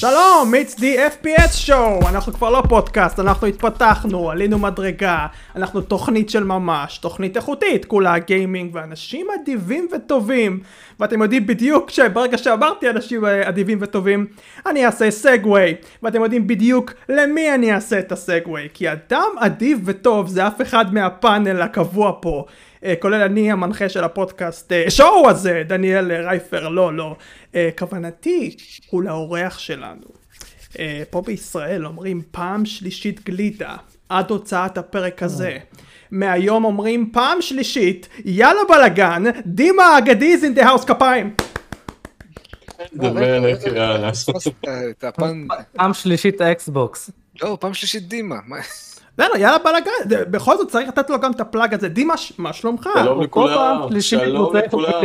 שלום, it's the FPS show, אנחנו כבר לא פודקאסט, אנחנו התפתחנו, עלינו מדרגה, אנחנו תוכנית של ממש, תוכנית איכותית, כולה גיימינג ואנשים אדיבים וטובים, ואתם יודעים בדיוק שברגע שאמרתי אנשים אדיבים וטובים, אני אעשה סגווי, ואתם יודעים בדיוק למי אני אעשה את הסגווי, כי אדם אדיב וטוב זה אף אחד מהפאנל הקבוע פה. אה, כולל אני המנחה של הפודקאסט אה, שואו הזה, דניאל רייפר, לא, לא. אה, כוונתי הוא לאורח שלנו. פה בישראל אומרים פעם שלישית גלידה, עד הוצאת הפרק הזה. מהיום אומרים פעם שלישית, יאללה בלאגן, דימה האגדי is in the house כפיים. פעם שלישית אקסבוקס. לא, פעם שלישית דימה. בסדר, יאללה בלאגן, בכל זאת צריך לתת לו גם את ה plug הזה. דימה, מה שלומך? שלום לכולם, שלום לכולם.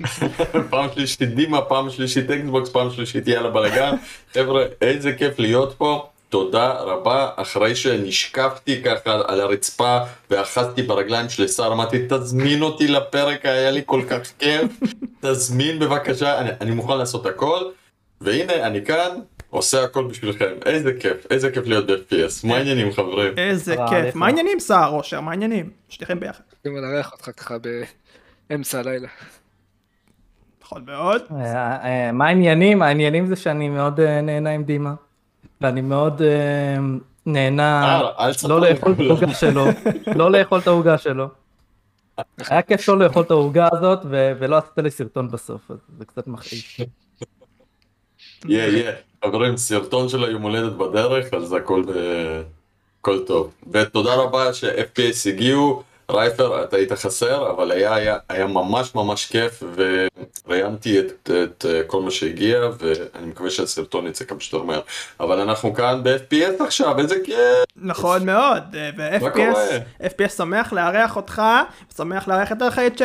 פעם שלישית דימה, פעם שלישית אקסבוקס, פעם שלישית יאללה בלאגן. חבר'ה, איזה כיף להיות פה. תודה רבה, אחרי שנשקפתי ככה על הרצפה ואחזתי ברגליים של שר, אמרתי תזמין אותי לפרק, היה לי כל כך כיף, תזמין בבקשה, אני, אני מוכן לעשות הכל, והנה אני כאן, עושה הכל בשבילכם, איזה כיף, איזה כיף להיות ב-FPS, מה העניינים חברים? איזה כיף, מה העניינים סער אושר, מה העניינים? שתיכם ביחד. אני לארח אותך ככה באמצע הלילה. נכון מאוד. אה, אה, מה העניינים? העניינים זה שאני מאוד אה, נהנה עם דימה, ואני מאוד נהנה לא לאכול את העוגה שלו, לא לאכול את העוגה שלו. היה כיף לא לאכול את העוגה הזאת ולא עשית לי סרטון בסוף, אז זה קצת מכעיס. יהיה, יהיה. חברים, סרטון של היום הולדת בדרך, אז הכל, הכל טוב. ותודה רבה ש-FPS הגיעו. רייפר, אתה היית חסר, אבל היה, היה, היה ממש ממש כיף, וראיינתי את, את, את כל מה שהגיע, ואני מקווה שהסרטון יצא כמה שיותר מהר. אבל אנחנו כאן ב-FPS עכשיו, איזה כיף. נכון מאוד, ו-FPS שמח לארח אותך, שמח לארח את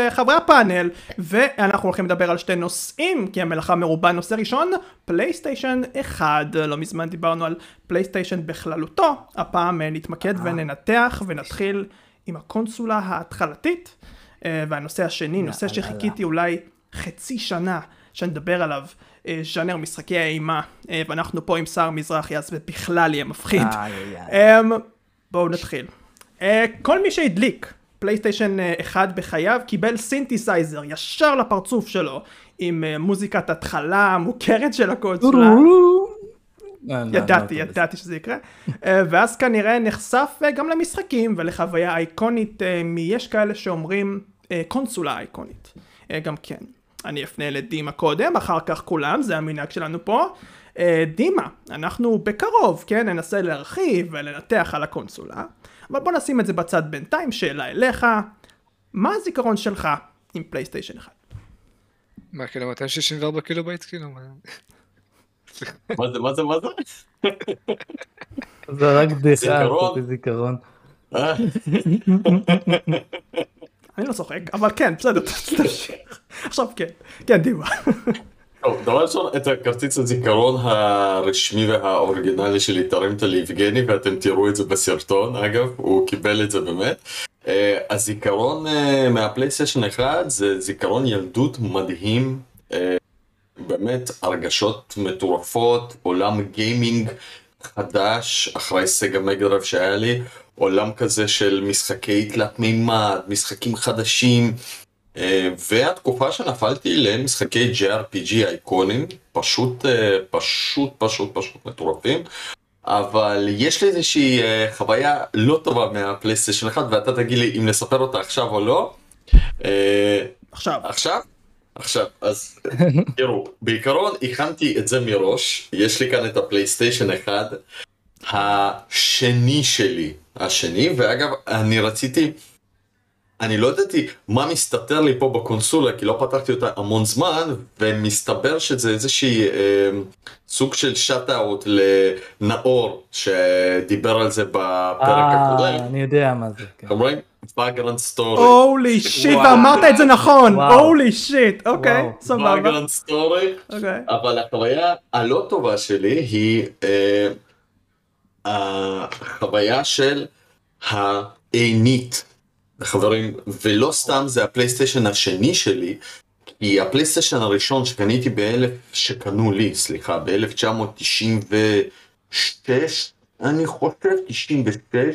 חברי הפאנל, ואנחנו הולכים לדבר על שתי נושאים, כי המלאכה מרובה. נושא ראשון, פלייסטיישן 1, לא מזמן דיברנו על פלייסטיישן בכללותו, הפעם נתמקד וננתח ונתחיל. עם הקונסולה ההתחלתית, אה, והנושא השני, נושא שחיכיתי אולי חצי שנה שנדבר עליו, אה, ז'אנר משחקי האימה, אה, ואנחנו פה עם שר מזרחי, אז בכלל יהיה מפחיד. אמ, בואו נתחיל. כל מי שהדליק פלייסטיישן 1 בחייו קיבל סינתסייזר ישר לפרצוף שלו עם מוזיקת התחלה מוכרת של הקונסולה. לא, לא, ידעתי, לא ידעתי שזה יקרה. אה, ואז כנראה נחשף אה, גם למשחקים ולחוויה אייקונית אה, יש כאלה שאומרים קונסולה אייקונית. גם כן. אני אפנה לדימה קודם, אחר כך כולם, זה המנהג שלנו פה. דימה, אנחנו בקרוב, כן, ננסה להרחיב ולנתח על הקונסולה, אבל בוא נשים את זה בצד בינתיים, שאלה אליך, מה הזיכרון שלך עם פלייסטיישן 1? מה, כאילו 264 קילו בייט, כאילו? מה זה, מה זה, מה זה? זה רק בדיחה, זיכרון. אה? אני לא צוחק, אבל כן, בסדר, תמשיך. עכשיו כן, כן, דימה. טוב, דבר ראשון, את הכרטיס הזיכרון הרשמי והאורגינלי שלי תרמת ליבגני ואתם תראו את זה בסרטון, אגב, הוא קיבל את זה באמת. אה, הזיכרון אה, מהפלייסטיישן 1 זה זיכרון ילדות מדהים. באמת הרגשות מטורפות, עולם גיימינג חדש אחרי סגה מגדרב שהיה לי, עולם כזה של משחקי תלת מימד, משחקים חדשים, אה, והתקופה שנפלתי למשחקי JRPG אייקונים, פשוט אה, פשוט פשוט פשוט מטורפים. אבל יש לי איזושהי אה, חוויה לא טובה מהפלייסטיישן 1 ואתה תגיד לי אם לספר אותה עכשיו או לא. עכשיו. עכשיו? עכשיו, אז תראו, בעיקרון הכנתי את זה מראש, יש לי כאן את הפלייסטיישן 1, השני שלי, השני, ואגב, אני רציתי, אני לא ידעתי מה מסתתר לי פה בקונסולה, כי לא פתחתי אותה המון זמן, ומסתבר שזה איזושהי אה, סוג של שאט-אאוט לנאור, שדיבר על זה בפרק הקודם. אה, אני יודע מה זה. כן. אומרים? Background story. הולי שיט, ואמרת את זה נכון, הולי שיט, אוקיי, סבבה. background story, אוקיי. אבל החוויה הלא טובה שלי היא אה, החוויה של העינית. חברים, ולא סתם זה הפלייסטיישן השני שלי, כי הפלייסטיישן הראשון שקניתי באלף, שקנו לי, סליחה, ב-1996, אני חושב, 96, אמ,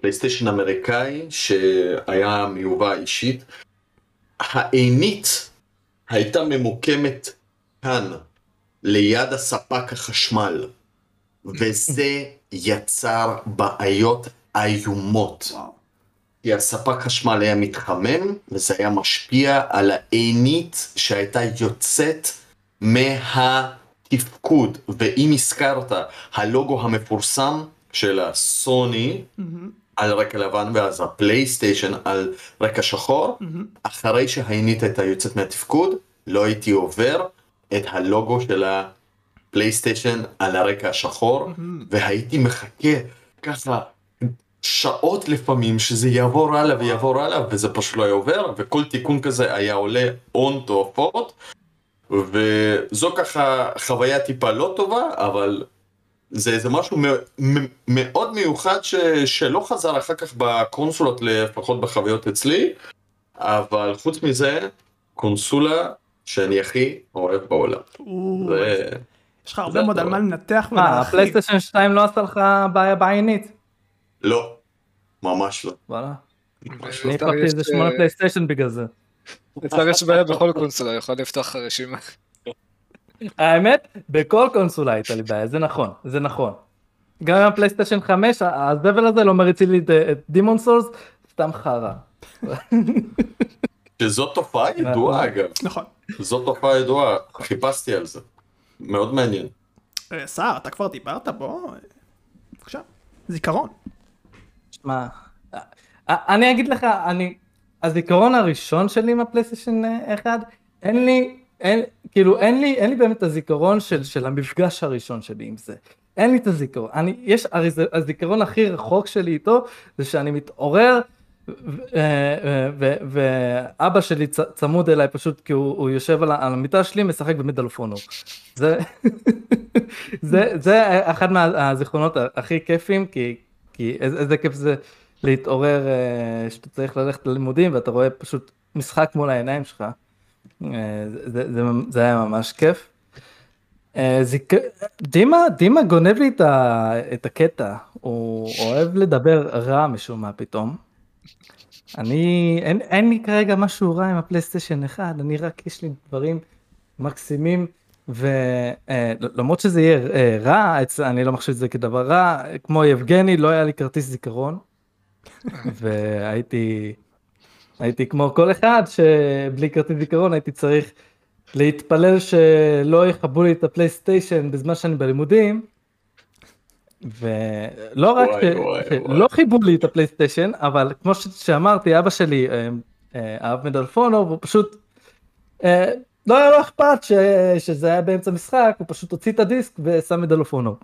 פלייסטיישן אמריקאי שהיה מיובא אישית. העינית הייתה ממוקמת כאן, ליד הספק החשמל, וזה יצר בעיות איומות. כי הספק חשמל היה מתחמם, וזה היה משפיע על העינית שהייתה יוצאת מהתפקוד. ואם הזכרת, הלוגו המפורסם של הסוני, mm-hmm. על רקע לבן, ואז הפלייסטיישן על רקע שחור, mm-hmm. אחרי שהעינית הייתה יוצאת מהתפקוד, לא הייתי עובר את הלוגו של הפלייסטיישן על הרקע השחור, mm-hmm. והייתי מחכה ככה שעות לפעמים שזה יעבור הלאה ויעבור הלאה וזה פשוט לא היה עובר וכל תיקון כזה היה עולה הון תועפות וזו ככה חוויה טיפה לא טובה אבל זה, זה משהו מאוד מיוחד ש, שלא חזר אחר כך בקונסולות לפחות בחוויות אצלי אבל חוץ מזה קונסולה שאני הכי אוהב בעולם. יש לך הרבה מאוד על מה לנתח ולהרחיב. מה, הפלייסטיישן 2 לא עשה לך בעיה בעינית? לא, ממש לא. וואלה. אני הפכתי איזה שמונה פלייסטיישן בגלל זה. לצער יש בעיה בכל קונסולה, יכול לפתוח רשימה. האמת, בכל קונסולה הייתה לי בעיה, זה נכון, זה נכון. גם עם הפלייסטיישן 5, הזבל הזה לא מריצים לי את דימון סולס, סתם חרא. שזאת תופעה ידועה אגב. נכון. זאת תופעה ידועה, חיפשתי על זה. מאוד מעניין. אה, סער, אתה כבר דיברת? בוא, בבקשה. זיכרון. שמע, אני אגיד לך, אני, הזיכרון הראשון שלי עם הפלייסטיישן 1, אין לי, אין, כאילו אין לי, אין לי באמת הזיכרון של, של המפגש הראשון שלי עם זה. אין לי את הזיכרון. אני, יש, הרי זה, הזיכרון הכי רחוק שלי איתו, זה שאני מתעורר, אה, אה, ואבא שלי צמוד אליי פשוט כי הוא, הוא יושב על, על המיטה שלי משחק במדל פונו. זה, זה, זה אחד מהזיכרונות הכי כיפים כי, כי איזה, איזה כיף זה להתעורר אה, שאתה צריך ללכת ללימודים ואתה רואה פשוט משחק מול העיניים שלך. זה, זה, זה, זה היה ממש כיף. זיק... דימה, דימה גונב לי את, ה... את הקטע, הוא אוהב לדבר רע משום מה פתאום. אני, אין, אין לי כרגע משהו רע עם הפלייסטיישן 1, אני רק, יש לי דברים מקסימים, ולמרות אה, שזה יהיה אה, רע, אני לא מחשיב את זה כדבר רע, כמו יבגני, לא היה לי כרטיס זיכרון, והייתי, הייתי כמו כל אחד שבלי כרטיס זיכרון הייתי צריך להתפלל שלא יכבו לי את הפלייסטיישן בזמן שאני בלימודים, ולא רק שלא חיברו לי את הפלייסטיישן, אבל כמו שאמרתי, אבא שלי אה, אה, אהב מדלפונו, והוא פשוט, אה, לא היה לו אכפת שזה היה באמצע משחק, הוא פשוט הוציא את הדיסק ושם מדלפונו.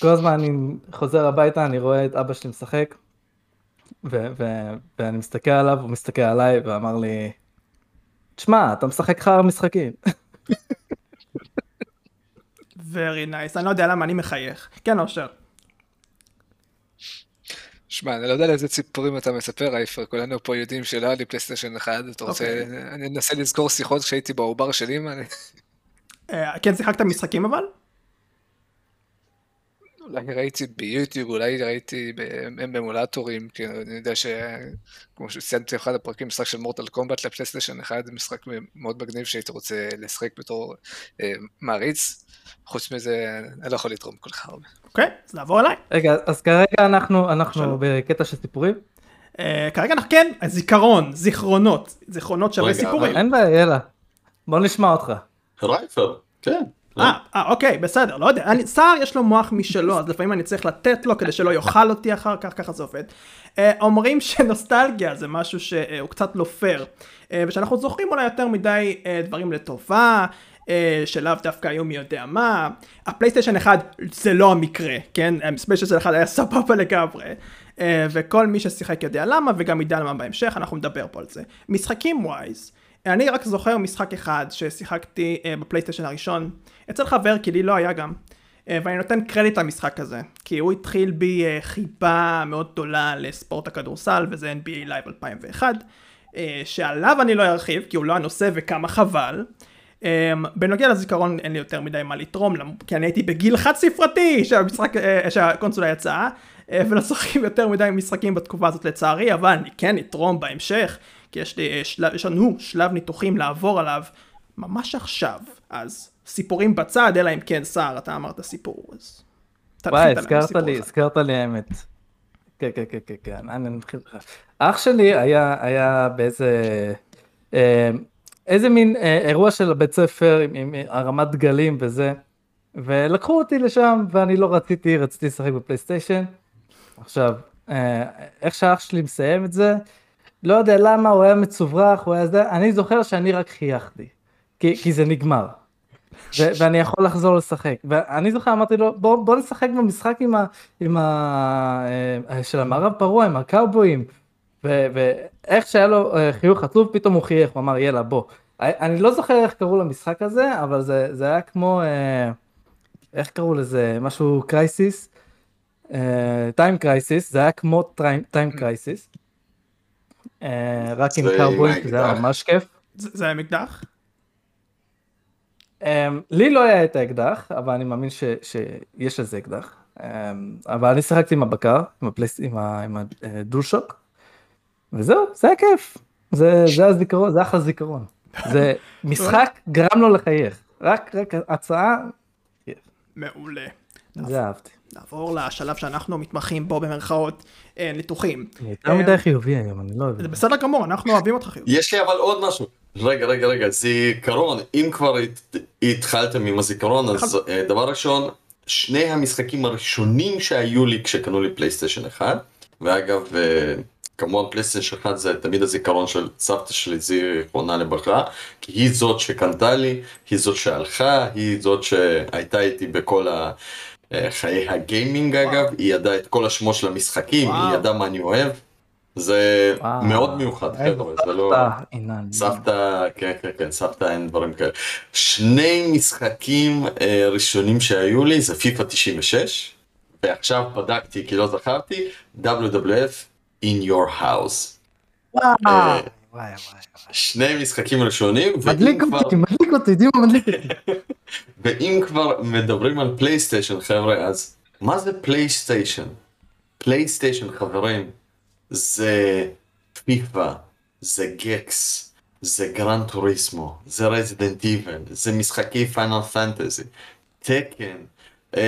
כל הזמן אני חוזר הביתה, אני רואה את אבא שלי משחק, ואני מסתכל עליו, הוא מסתכל עליי ואמר לי, תשמע, אתה משחק חרא משחקים. very nice, אני לא יודע למה אני מחייך. כן, אושר. שמע, אני לא יודע לאיזה ציפורים אתה מספר, אייפר, כולנו פה יודעים שלא היה לי פלייסטיישן אחד, אתה רוצה, okay. אוקיי. אני אנסה לזכור שיחות כשהייתי בעובר של אמא. אה, כן, שיחקת משחקים אבל? אולי ראיתי ביוטיוב, אולי ראיתי באמולטורים, כי אני יודע ש... כמו שציינתי באחד הפרקים, משחק של מורטל קומבט לפלייסטיישן אחד, זה משחק מאוד מגניב שהייתי רוצה לשחק בתור אה, מעריץ. חוץ מזה, אני לא יכול לתרום כל כך הרבה. אוקיי, אז נעבור אליי. רגע, אז כרגע אנחנו, אנחנו בקטע של סיפורים? Uh, כרגע אנחנו כן, זיכרון, זיכרונות, זיכרונות שווה סיפורים. אין בעיה, יאללה. בוא נשמע אותך. רייפר, כן. אה, אה, אוקיי, בסדר, לא יודע, אני, סער יש לו מוח משלו, אז לפעמים אני צריך לתת לו כדי שלא יאכל אותי אחר כך, ככה זה עובד. אה, אומרים שנוסטלגיה זה משהו שהוא קצת לא פייר, אה, ושאנחנו זוכרים אולי יותר מדי אה, דברים לטובה, אה, שלאו דווקא היו מי יודע מה. הפלייסטיישן 1 זה לא המקרה, כן? הפלייסטיישן 1 היה סבבה לגמרי. אה, וכל מי ששיחק יודע למה, וגם ידע למה בהמשך, אנחנו נדבר פה על זה. משחקים wise. אני רק זוכר משחק אחד ששיחקתי בפלייסטיישן הראשון, אצל חבר כי לי לא היה גם, אה, ואני נותן קרדיט למשחק הזה, כי הוא התחיל בי אה, חיבה מאוד גדולה לספורט הכדורסל, וזה NBA Live 2001, שעליו אני לא ארחיב כי הוא לא הנושא וכמה חבל. בנוגע לזיכרון אין לי יותר מדי מה לתרום כי אני הייתי בגיל חד ספרתי שהמשחק, שהקונסולה יצאה ולא שוחקים יותר מדי משחקים בתקופה הזאת לצערי אבל אני כן אתרום בהמשך כי יש, לי, יש לנו שלב ניתוחים לעבור עליו ממש עכשיו אז סיפורים בצד אלא אם כן סער אתה אמרת סיפור אז וואי, הזכרת לי, הזכרת לי האמת. כן, כן, כן, כן, כן, אני נתחיל לך. אח שלי היה, היה באיזה, אה, איזה מין אה, אירוע של בית ספר עם, עם הרמת דגלים וזה, ולקחו אותי לשם ואני לא רציתי, רציתי לשחק בפלייסטיישן. עכשיו, אה, איך שאח שלי מסיים את זה, לא יודע למה, הוא היה מצוברח, הוא היה זה, אני זוכר שאני רק חייכתי, כי, כי זה נגמר. ו- ואני יכול לחזור לשחק. ואני זוכר, אמרתי לו, בוא, בוא נשחק במשחק עם ה... עם ה... אה, של המערב פרוע, עם הקאובויים. ואיך שהיה לו אה, חיוך עצוב, פתאום הוא חייך, הוא אמר, יאללה, בוא. אני לא זוכר איך קראו למשחק הזה, אבל זה, זה היה כמו, אה, איך קראו לזה, משהו Crisis, Time Crisis, זה היה כמו Time Crisis, רק עם קאובויים, זה היה ממש כיף. זה היה עם אקדח? אמ, לי לא היה את האקדח, אבל אני מאמין ש, שיש לזה אקדח. אמ, אבל אני שיחקתי עם הבקר, עם, הפלייס, עם, ה, עם ה DualShock, וזהו, זה היה כיף. זה, זה הזיכרון, זה אחלה זיכרון. זה משחק גרם לו לחייך. רק, רק הצעה. מעולה. זה אהבתי. נעבור לשלב שאנחנו מתמחים בו במרכאות אה, ניתוחים. יותר מדי חיובי היום, אני לא אוהב. זה בסדר גמור, אנחנו אוהבים אותך חיובי. יש לי אבל עוד משהו. רגע, רגע, רגע, זיכרון, אם כבר התחלתם עם הזיכרון, אז אה, דבר ראשון, שני המשחקים הראשונים שהיו לי כשקנו לי פלייסטיישן 1, ואגב, אה, כמובן פלייסטיישן 1 זה תמיד הזיכרון של סבתא שלי, זיכרונה לברכה, כי היא זאת שקנתה לי, היא זאת שהלכה, היא זאת שהייתה איתי בכל ה... אה, חיי הגיימינג אגב, היא ידעה את כל השמות של המשחקים, היא ידעה מה אני אוהב. זה וואו. מאוד מיוחד, חבר'ה, זה לא... סבתא, כן, כן, כן, סבתא אין דברים כאלה. שני משחקים אה, ראשונים שהיו לי זה פיפא 96, ועכשיו בדקתי כי לא זכרתי, WWF in your house. וואי, וואי. שני משחקים ראשונים, מדליק אותי, מדליק אותי, דימה מדליק אותי. ואם כבר מדברים על פלייסטיישן חבר'ה, אז מה זה פלייסטיישן? פלייסטיישן חברים, זה פיפא, זה Gex, זה Gran Turismo, זה Resident Evil, זה משחקי Final Fantasy, Tekken, אמ...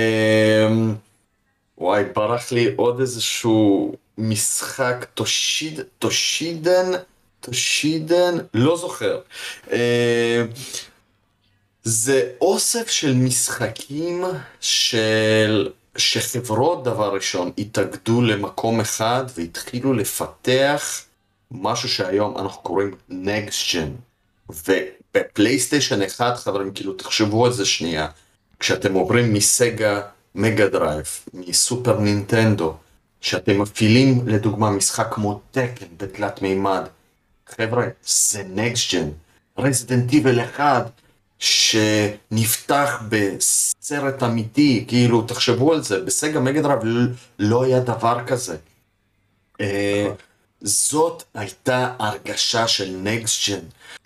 וואי, ברח לי עוד איזשהו משחק, תושיד, Toshinden, Toshinden, לא זוכר. אמ... זה אוסף של משחקים של שחברות דבר ראשון התאגדו למקום אחד והתחילו לפתח משהו שהיום אנחנו קוראים Next Gen. ובפלייסטיישן אחד חברים כאילו תחשבו על זה שנייה כשאתם עוברים מ Sega Mega Drive מ Super Nintendo שאתם מפעילים לדוגמה משחק כמו Tekken בתלת מימד חבר'ה זה Next Gen. Resident Evil אחד שנפתח בסרט אמיתי, כאילו, תחשבו על זה, בסגה מגדרב לא היה דבר כזה. אה, זאת הייתה הרגשה של נקסט ג'ן.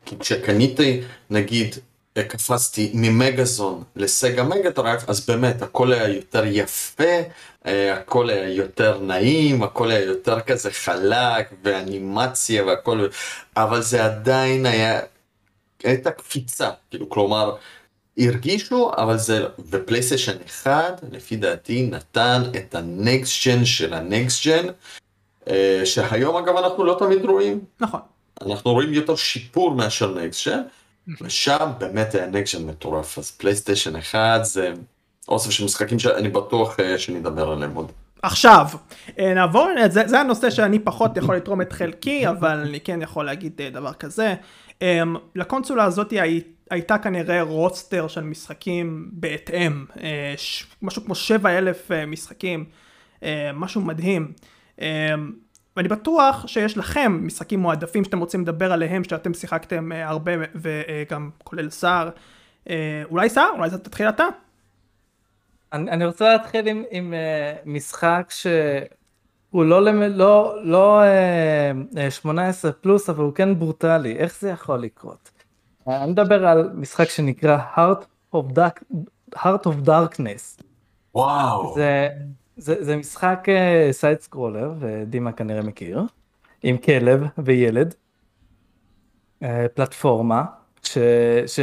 כי כשקניתי, נגיד, קפצתי ממגזון לסגה מגדרייב, אז באמת הכל היה יותר יפה, אה, הכל היה יותר נעים, הכל היה יותר כזה חלק ואנימציה והכל, אבל זה עדיין היה הייתה קפיצה, כאילו כלומר הרגישו אבל זה בפלייסטיישן 1 לפי דעתי נתן את ה next gen של ה next gen אה, שהיום אגב אנחנו לא תמיד רואים. נכון. אנחנו רואים יותר שיפור מאשר next gen ושם באמת היה next gen מטורף אז פלייסטיישן 1 זה אוסף של משחקים שאני בטוח אה, שנדבר עליהם עוד. עכשיו, אה, נעבור, זה, זה הנושא שאני פחות יכול לתרום את חלקי, אבל אני כן יכול להגיד דבר כזה. לקונסולה הזאת הי, הייתה כנראה רוסטר של משחקים בהתאם, משהו כמו 7 אלף uh, משחקים, משהו מדהים. ואני בטוח שיש לכם משחקים מועדפים שאתם רוצים לדבר עליהם, שאתם שיחקתם הרבה וגם כולל סער. אולי סער? אולי תתחיל אתה? אני, אני רוצה להתחיל עם, עם uh, משחק שהוא הוא לא, לא, לא אה, 18 פלוס, אבל הוא כן ברוטלי, איך זה יכול לקרות? אני מדבר על משחק שנקרא Heart of, Dark, Heart of Darkness. וואו. זה, זה, זה משחק side scroller, ודימה כנראה מכיר, עם כלב וילד, אה, פלטפורמה, ש... ש...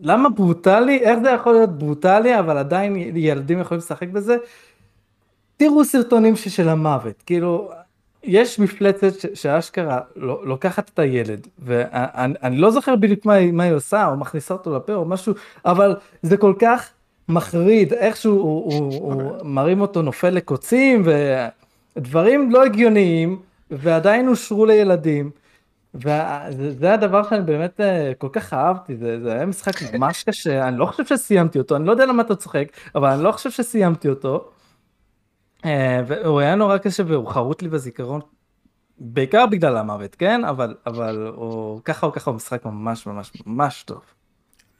למה ברוטלי? איך זה יכול להיות ברוטלי, אבל עדיין ילדים יכולים לשחק בזה? תראו סרטונים של המוות, כאילו, יש מפלצת שאשכרה לוקחת את הילד, ואני לא זוכר בדיוק מה, מה היא עושה, או מכניסה אותו לפה או משהו, אבל זה כל כך מחריד, איכשהו הוא, הוא, הוא מרים אותו נופל לקוצים, ודברים לא הגיוניים, ועדיין אושרו לילדים. וזה הדבר שאני באמת אה, כל כך אהבתי, זה, זה היה משחק ממש קשה, אני לא חושב שסיימתי אותו, אני לא יודע למה אתה צוחק, אבל אני לא חושב שסיימתי אותו. אה, והוא היה נורא קשה והוא חרוט לי בזיכרון, בעיקר בגלל המוות, כן? אבל, אבל הוא ככה או ככה הוא משחק ממש ממש ממש טוב.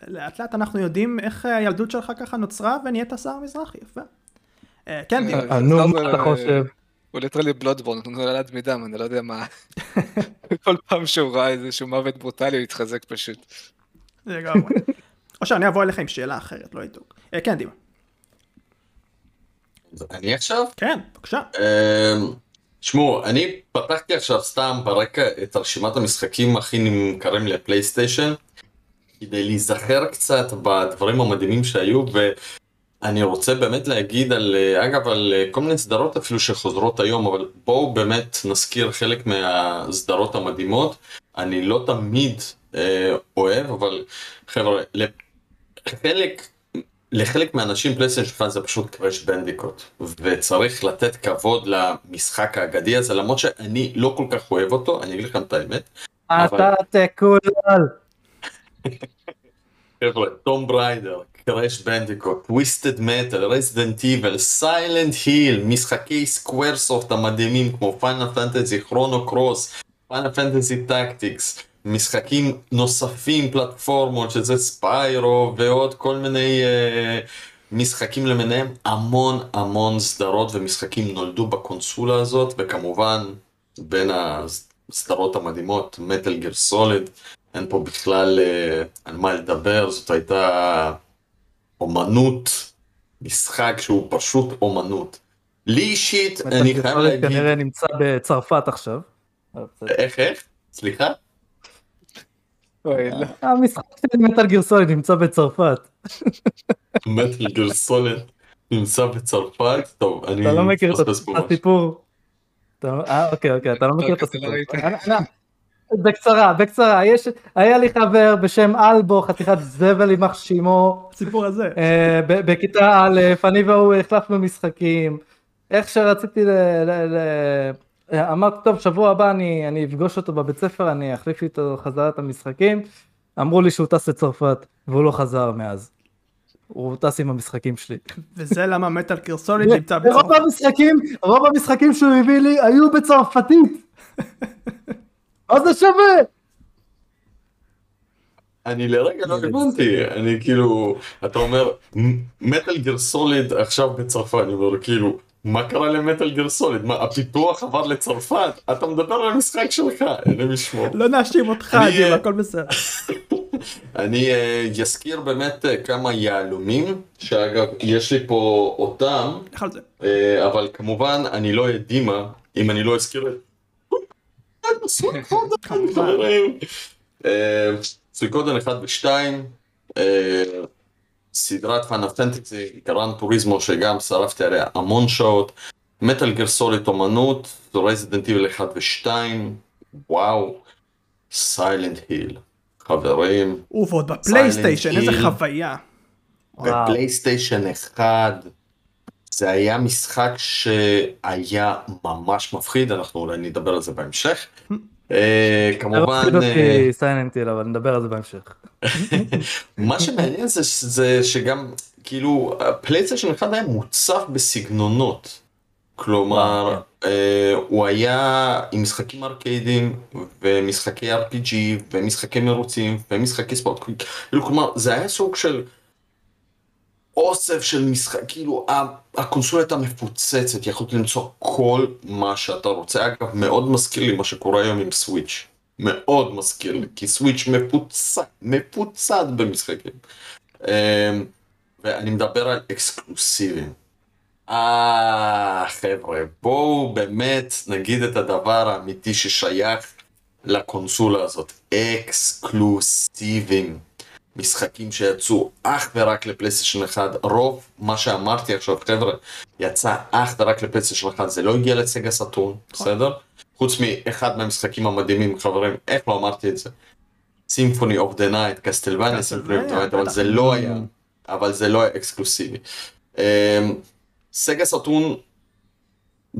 לאט לאט אנחנו יודעים איך הילדות שלך ככה נוצרה ונהיית שר מזרחי, יפה. אה, כן, נו, מה אתה חושב? הוא ליטרלי בלודבורן, הוא נולד מדם, אני לא יודע מה. כל פעם שהוא ראה איזשהו מוות ברוטלי הוא התחזק פשוט. לגמרי. או שאני אבוא אליך עם שאלה אחרת, לא עיתוק. אה, כן, דימה. אני עכשיו? כן, בבקשה. אמ, שמעו, אני פתחתי עכשיו סתם ברקע את רשימת המשחקים הכי נמכרים לפלייסטיישן, כדי להיזכר קצת בדברים המדהימים שהיו, ואני רוצה באמת להגיד על, אגב, על כל מיני סדרות אפילו שחוזרות היום, אבל בואו באמת נזכיר חלק מהסדרות המדהימות. אני לא תמיד אה, אוהב, אבל חבר'ה, לחלק לחלק מהאנשים פלייסטיישן שלך זה פשוט קראש בנדיקוט, וצריך לתת כבוד למשחק האגדי הזה, למרות שאני לא כל כך אוהב אותו, אני אגיד לכם את האמת. אתה תקולל. חבר'ה, Tomb Raider, Crash Bandicoot, Twisted Metal, Resident Evil, Silent Hill, משחקי Squaresoft המדהימים כמו Final Fantasy, Chrono Cross, Final Fantasy Tactics. משחקים נוספים, פלטפורמות, שזה Spyro ועוד כל מיני uh, משחקים למיניהם, המון המון סדרות ומשחקים נולדו בקונסולה הזאת, וכמובן בין הסדרות המדהימות, Metal Gear Solid, אין פה בכלל uh, על מה לדבר, זאת הייתה אומנות, משחק שהוא פשוט אומנות. לי אישית, אני חייב להגיד... כנראה נמצא בצרפת עכשיו. איך, איך? סליחה? לא. המשחק של מטאל גרסולד נמצא בצרפת. מטאל גרסולד נמצא בצרפת? טוב, אני... אתה לא מכיר את הסיפור. אה, אוקיי, אוקיי, אתה לא מכיר את הסיפור. בקצרה, בקצרה, יש, היה לי חבר בשם אלבו, חתיכת זבל יימח שמו. הסיפור הזה. אה, בכיתה א', אני והוא החלפנו משחקים. איך שרציתי אמרתי, טוב, שבוע הבא אני, אני אפגוש אותו בבית ספר, אני אחליף איתו חזרה את המשחקים. אמרו לי שהוא טס לצרפת, והוא לא חזר מאז. הוא טס עם המשחקים שלי. וזה למה מטאל קרסוליד נמצא בצרפת. רוב המשחקים, רוב המשחקים שהוא הביא לי היו בצרפתית. מה זה שווה? אני לרגע לא הבנתי, אני כאילו, אתה אומר, מטאל גיר סוליד עכשיו בצרפת, אני אומר כאילו, מה קרה למטאל גיר סוליד? מה, הפיתוח עבר לצרפת? אתה מדבר על המשחק שלך, אלוהים ישמור. לא נאשים אותך, גיל, הכל בסדר. אני אזכיר באמת כמה יהלומים, שאגב, יש לי פה אותם, אבל כמובן, אני לא אהיה דימה, אם אני לא אזכיר את... סויקודן 1 ו-2, סדרת פאנל פנטסי, גרן טוריזמו שגם שרפתי עליה המון שעות, מטאל גר סוליד אומנות, רזידנט איבל 1 ו-2, וואו, Silent Hill, חברים. ועוד בפלייסטיישן, איזה חוויה. בפלייסטיישן 1, זה היה משחק שהיה ממש מפחיד, אנחנו אולי נדבר על זה בהמשך. אה, כמובן... Silent Hill, אבל נדבר על זה בהמשך. מה שמעניין זה שגם, כאילו, פלייסטיישן 1 היה מוצף בסגנונות. כלומר, כן. אה, הוא היה עם משחקים ארקיידים, ומשחקי RPG, ומשחקי מרוצים, ומשחקי ספורט. כאילו, כלומר, זה היה סוג של... אוסף של משחק, כאילו הקונסולה הייתה מפוצצת, יכולת למצוא כל מה שאתה רוצה. אגב, מאוד מזכיר לי מה שקורה היום עם סוויץ'. מאוד מזכיר לי, כי סוויץ' מפוצץ, מפוצץ במשחקים. אמ, ואני מדבר על אקסקלוסיבים. אה, חבר'ה, בואו באמת נגיד את הדבר האמיתי ששייך לקונסולה הזאת. אקסקלוסיבים. משחקים שיצאו אך ורק לפלייסטיישן 1, רוב מה שאמרתי עכשיו, חבר'ה, יצא אך ורק לפלייסטיישן 1, זה לא הגיע לסגה סטורן, נכון. בסדר? חוץ מאחד מהמשחקים המדהימים, חברים, איך לא אמרתי את זה? Symphony of the Night, Castlevania Symphony of the Night, אבל זה לא היה, אבל זה לא היה אקסקלוסיבי. אמ, Sega Saturn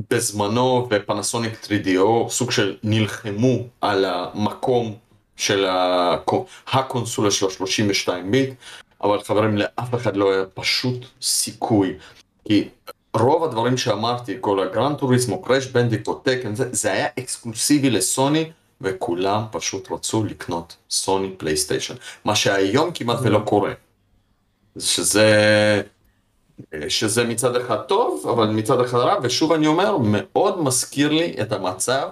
בזמנו ו Panasonic 3DO סוג של נלחמו על המקום של הקונסולה של ה-32 ביט, אבל חברים לאף אחד לא היה פשוט סיכוי, כי רוב הדברים שאמרתי, כל ה Gran Turismo, Crash Bandicoot, Tekken, זה, זה היה אקסקלוסיבי לסוני, וכולם פשוט רצו לקנות סוני פלייסטיישן, מה שהיום כמעט ולא קורה. שזה, שזה מצד אחד טוב, אבל מצד אחד רע, ושוב אני אומר, מאוד מזכיר לי את המצב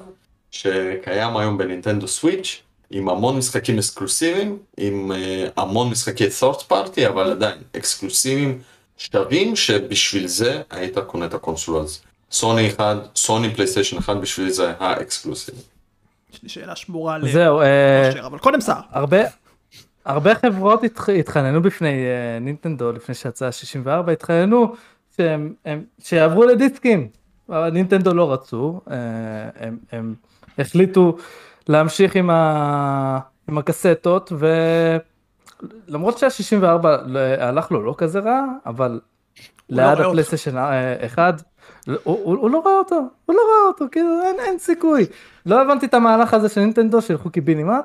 שקיים היום בנינטנדו סוויץ', עם המון משחקים אקסקלוסיביים, עם uh, המון משחקי third party, אבל עדיין אקסקלוסיביים שווים שבשביל זה היית קונה את הקונסולה הזאת. סוני אחד, סוני פלייסטיישן אחד בשביל זה האקסקלוסיבי. יש לי שאלה שמורה זהו, אה, אבל קודם סער. הרבה, הרבה חברות התח... התחננו בפני uh, נינטנדו לפני שיצאה 64 התחננו שהם, הם, שיעברו לדיסקים. אבל נינטנדו לא רצו, הם, הם החליטו להמשיך עם, ה... עם הקסטות ולמרות שה-64 הלך לו לא כזה רע אבל לא ליד לא הפלייסטיישן אחד הוא, הוא, הוא לא רואה אותו הוא לא רואה אותו כאילו אין, אין סיכוי. לא הבנתי את המהלך הזה של נינטנדו שילכו קיבינימט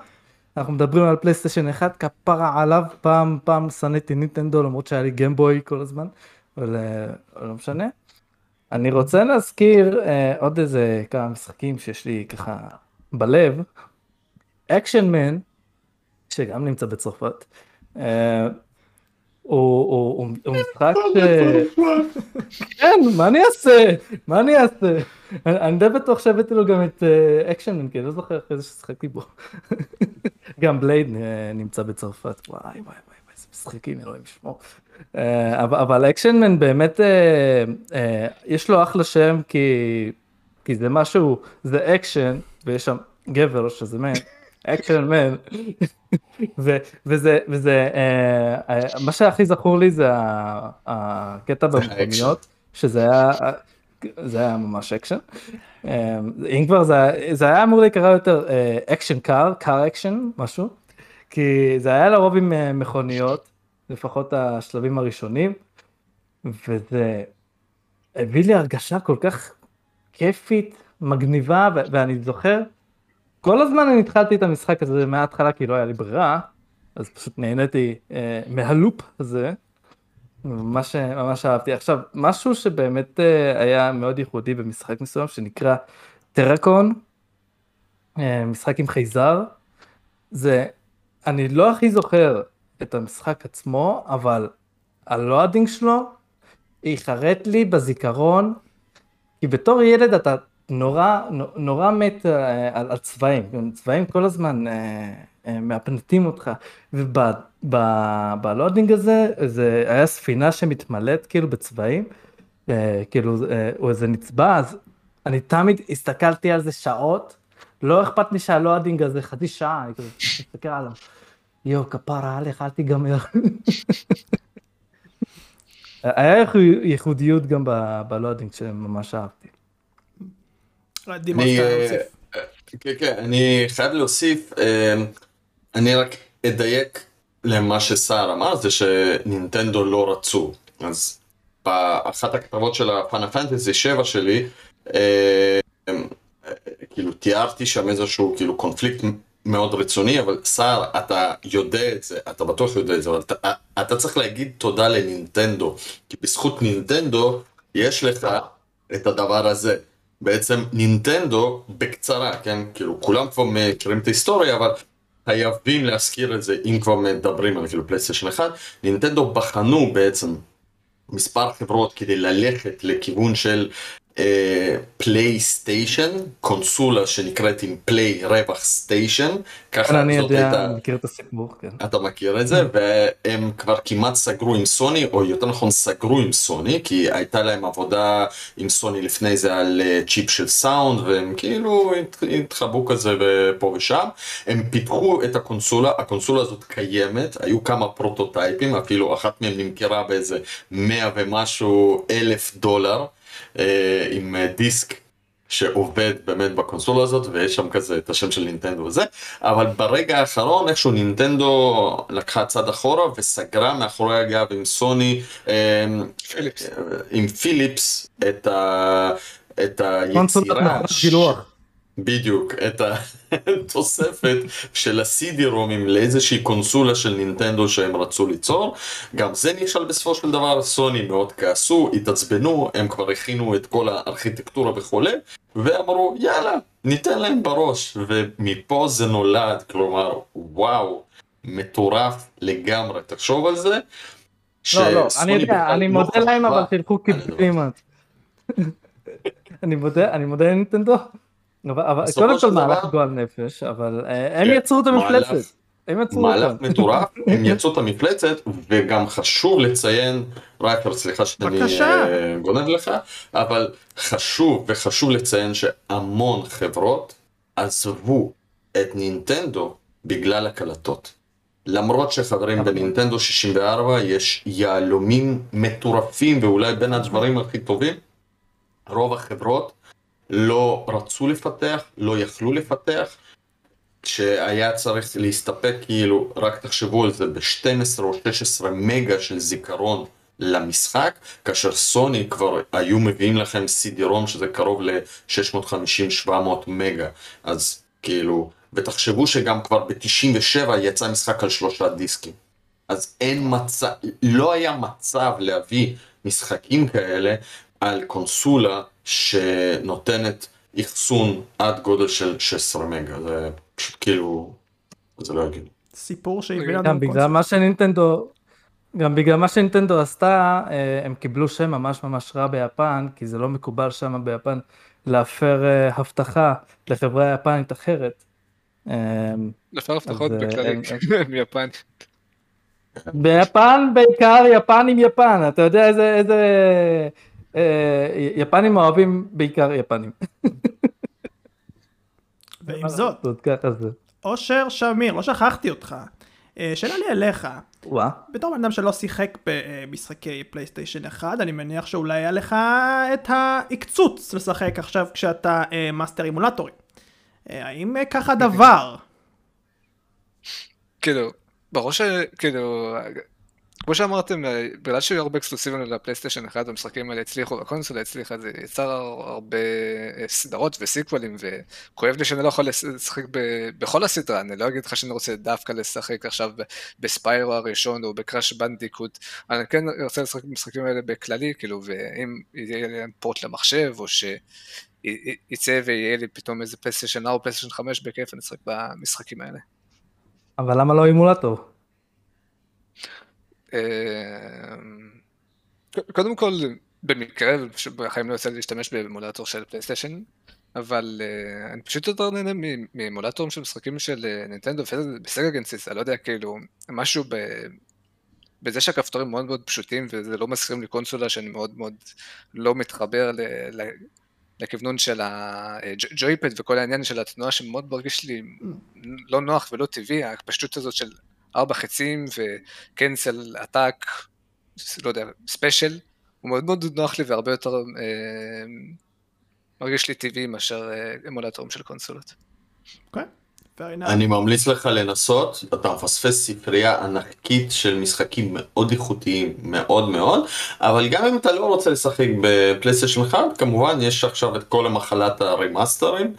אנחנו מדברים על פלייסטיישן אחד כפרה עליו פעם פעם שנאתי נינטנדו למרות שהיה לי Game Boy כל הזמן אבל אה, לא משנה. אני רוצה להזכיר אה, עוד איזה כמה משחקים שיש לי ככה בלב, Action Man, שגם נמצא בצרפת, אה, הוא משחק ש... כן, מה אני אעשה? מה אני אעשה? אני די בטוח שהבאתי לו גם את Action Man, כי אני לא זוכר אחרי זה ששחקתי בו. גם Blade אה, נמצא בצרפת, וואי וואי וואי, איזה משחקים, אלוהים ישמור. אה, אבל Action Man באמת, יש לו אחלה שם, כי זה משהו, זה אקשן, ויש שם גבר שזה man, Action Man, וזה, וזה, אה, אה, מה שהכי זכור לי זה הקטע במכוניות, שזה היה, זה היה ממש אקשן. אה, אם כבר זה, זה היה אמור להיקרא יותר action car, car action, משהו, כי זה היה לרוב עם מכוניות, לפחות השלבים הראשונים, וזה הביא לי הרגשה כל כך כיפית, מגניבה, ואני זוכר כל הזמן אני התחלתי את המשחק הזה מההתחלה כי לא היה לי ברירה, אז פשוט נהניתי אה, מהלופ הזה, ממש, ממש אהבתי. עכשיו, משהו שבאמת אה, היה מאוד ייחודי במשחק מסוים שנקרא טרקון, אה, משחק עם חייזר, זה, אני לא הכי זוכר את המשחק עצמו, אבל ה loading שלו ייחרט לי בזיכרון, כי בתור ילד אתה נורא, נורא מת אה, על, על צבעים, צבעים כל הזמן אה, אה, מהפנטים אותך, וב loading הזה, זה היה ספינה שמתמלאת כאילו בצבעים, כאילו הוא איזה נצבע, אז אני תמיד הסתכלתי על זה שעות, לא אכפת לי שה loading הזה חצי שעה, אני כזה מסתכל עליו, יואו כפרה עליך אל תיגמר. היה ייחודיות גם בלואדינג שממש אהבתי. אני, אה, כן, כן, אני חייב להוסיף, אה, אני רק אדייק למה שסער אמר, זה שנינטנדו לא רצו. אז באחת הכתבות של הפאנה פנטזי 7 שלי, אה, כאילו תיארתי שם איזשהו כאילו קונפליקט מאוד רצוני, אבל סער, אתה יודע את זה, אתה בטוח יודע את זה, אבל אתה, אתה צריך להגיד תודה לנינטנדו, כי בזכות נינטנדו יש לך את הדבר הזה. בעצם נינטנדו, בקצרה, כן, כאילו כולם כבר מכירים את ההיסטוריה, אבל חייבים להזכיר את זה אם כבר מדברים על כאילו פלייסטיישן 1, נינטנדו בחנו בעצם מספר חברות כדי ללכת לכיוון של פלייסטיישן, uh, קונסולה שנקראת עם Play רווח Station. ככה אני יודע. אני מכיר את הסיפור, כן. אתה מכיר את זה, והם כבר כמעט סגרו עם סוני, או יותר נכון סגרו עם סוני, כי הייתה להם עבודה עם סוני לפני זה על uh, צ'יפ של סאונד, והם כאילו התחבאו כזה פה ושם. הם פיתחו את הקונסולה, הקונסולה הזאת קיימת, היו כמה פרוטוטייפים, אפילו אחת מהם נמכרה באיזה 100 ומשהו אלף דולר. אה, עם אה, דיסק שעובד באמת בקונסולה הזאת ויש שם כזה את השם של נינטנדו וזה אבל ברגע האחרון איכשהו נינטנדו לקחה צד אחורה וסגרה מאחורי הגב עם סוני אה, פיליפס. עם פיליפס את, ה, את היצירה. בדיוק, את התוספת של ה-CD-רומים לאיזושהי קונסולה של נינטנדו שהם רצו ליצור. גם זה נכשל בסופו של דבר, סוני מאוד כעסו, התעצבנו, הם כבר הכינו את כל הארכיטקטורה וכולי, ואמרו יאללה, ניתן להם בראש, ומפה זה נולד, כלומר, וואו, מטורף לגמרי, תחשוב על זה. לא, לא, אני יודע, אני לא מודה להם אבל תלכו קדימה. אני מודה, אני מודה לנינטנדו. אבל קודם כל מהלך גועל נפש, אבל אה, הם כן, יצרו את המפלצת. מהלך מטורף, הם יצרו את המפלצת, וגם חשוב לציין, רק סליחה שאני אה, גונב לך, אבל חשוב וחשוב לציין שהמון חברות עזבו את נינטנדו בגלל הקלטות. למרות שחברים בנינטנדו 64 יש יהלומים מטורפים ואולי בין הדברים הכי טובים, רוב החברות לא רצו לפתח, לא יכלו לפתח, כשהיה צריך להסתפק כאילו, רק תחשבו על זה, ב-12 או 16 מגה של זיכרון למשחק, כאשר סוני כבר היו מביאים לכם CD-ROM שזה קרוב ל-650-700 מגה, אז כאילו, ותחשבו שגם כבר ב-97 יצא משחק על שלושה דיסקים. אז אין מצב, לא היה מצב להביא משחקים כאלה על קונסולה שנותנת אחסון עד גודל של 16 מגה, זה פשוט כאילו, זה לא יגיד. סיפור שהביא לנו... גם בגלל מה שנינטנדו, גם בגלל מה שנינטנדו עשתה, אה, הם קיבלו שם ממש ממש רע ביפן, כי זה לא מקובל שם ביפן להפר אה, הבטחה לחברה יפנית אחרת. אה, להפר הבטחות בכללי, מיפן. ביפן בעיקר יפן עם יפן, אתה יודע איזה, איזה יפנים אוהבים בעיקר יפנים. ועם זאת, אושר שמיר, לא שכחתי אותך. אה, שאלה לי אליך, בתור בן אדם שלא שיחק במשחקי פלייסטיישן 1, אני מניח שאולי היה לך את העקצוץ לשחק עכשיו כשאתה אה, מאסטר אימולטורי. האם ככה דבר? כאילו, בראש, כאילו, כמו שאמרתם, אה, בגלל שהיו הרבה אקסקלוסיבים לפלייסטיישן 1 והמשחקים האלה הצליחו, והקונסולה הצליחה, זה יצר הרבה אה, סדרות וסיקוולים, וכואב לי שאני לא יכול לשחק בכל הסדרה, אני לא אגיד לך שאני רוצה דווקא לשחק עכשיו ב Spyro הראשון או ב Crash Bandicoot, אני כן רוצה לשחק במשחקים האלה בכללי, כאילו, ואם יהיה להם port למחשב, או שיצא ויהיה לי פתאום איזה פלייסטיישן 4 או פלייסטיישן 5 בכיף, אני אשחק במשחקים האלה. אבל למה לא אימולטור? אמ, קודם כל, במקרה, בחיים לא יוצא לי להשתמש באמולטור של פלייסטיישן, אבל uh, אני פשוט יותר נהנה מאמולטורים של משחקים של uh, נינטנדו בסגה גנסיס, אני לא יודע, כאילו, משהו ב... בזה שהכפתורים מאוד מאוד פשוטים וזה לא מזכירים לי קונסולה שאני מאוד מאוד לא מתחבר ל... ל... לכיוונון של הג'ויפד וכל העניין של התנועה שמאוד מרגיש לי לא נוח ולא טבעי, הפשטות הזאת של ארבע חצים וקנסל עתק, לא יודע, ספיישל, הוא מאוד מאוד נוח לי והרבה יותר אה, מרגיש לי טבעי מאשר אה, אמולטורים של קונסולות. Okay. אני ממליץ לך לנסות, אתה מפספס ספרייה ענקית של משחקים מאוד איכותיים, מאוד מאוד, אבל גם אם אתה לא רוצה לשחק בפלייסטיישן 1, כמובן יש עכשיו את כל המחלת הרמאסטרים,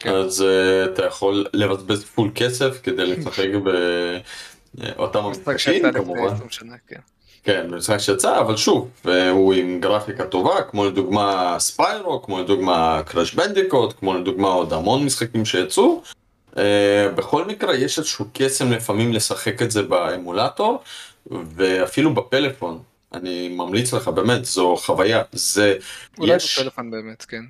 כן. אז uh, אתה יכול לבזבז פול כסף כדי לשחק ב... אותם המשחקים כמובן. כן. כן, משחק שיצא, אבל שוב, הוא עם גרפיקה טובה, כמו לדוגמה ספיירו, כמו לדוגמה קראש בנדיקוט, כמו לדוגמה עוד המון משחקים שיצאו. Uh, בכל מקרה, יש איזשהו קסם לפעמים לשחק את זה באמולטור, ואפילו בפלאפון. אני ממליץ לך, באמת, זו חוויה. זה... אולי יש... בפלאפון באמת, כן.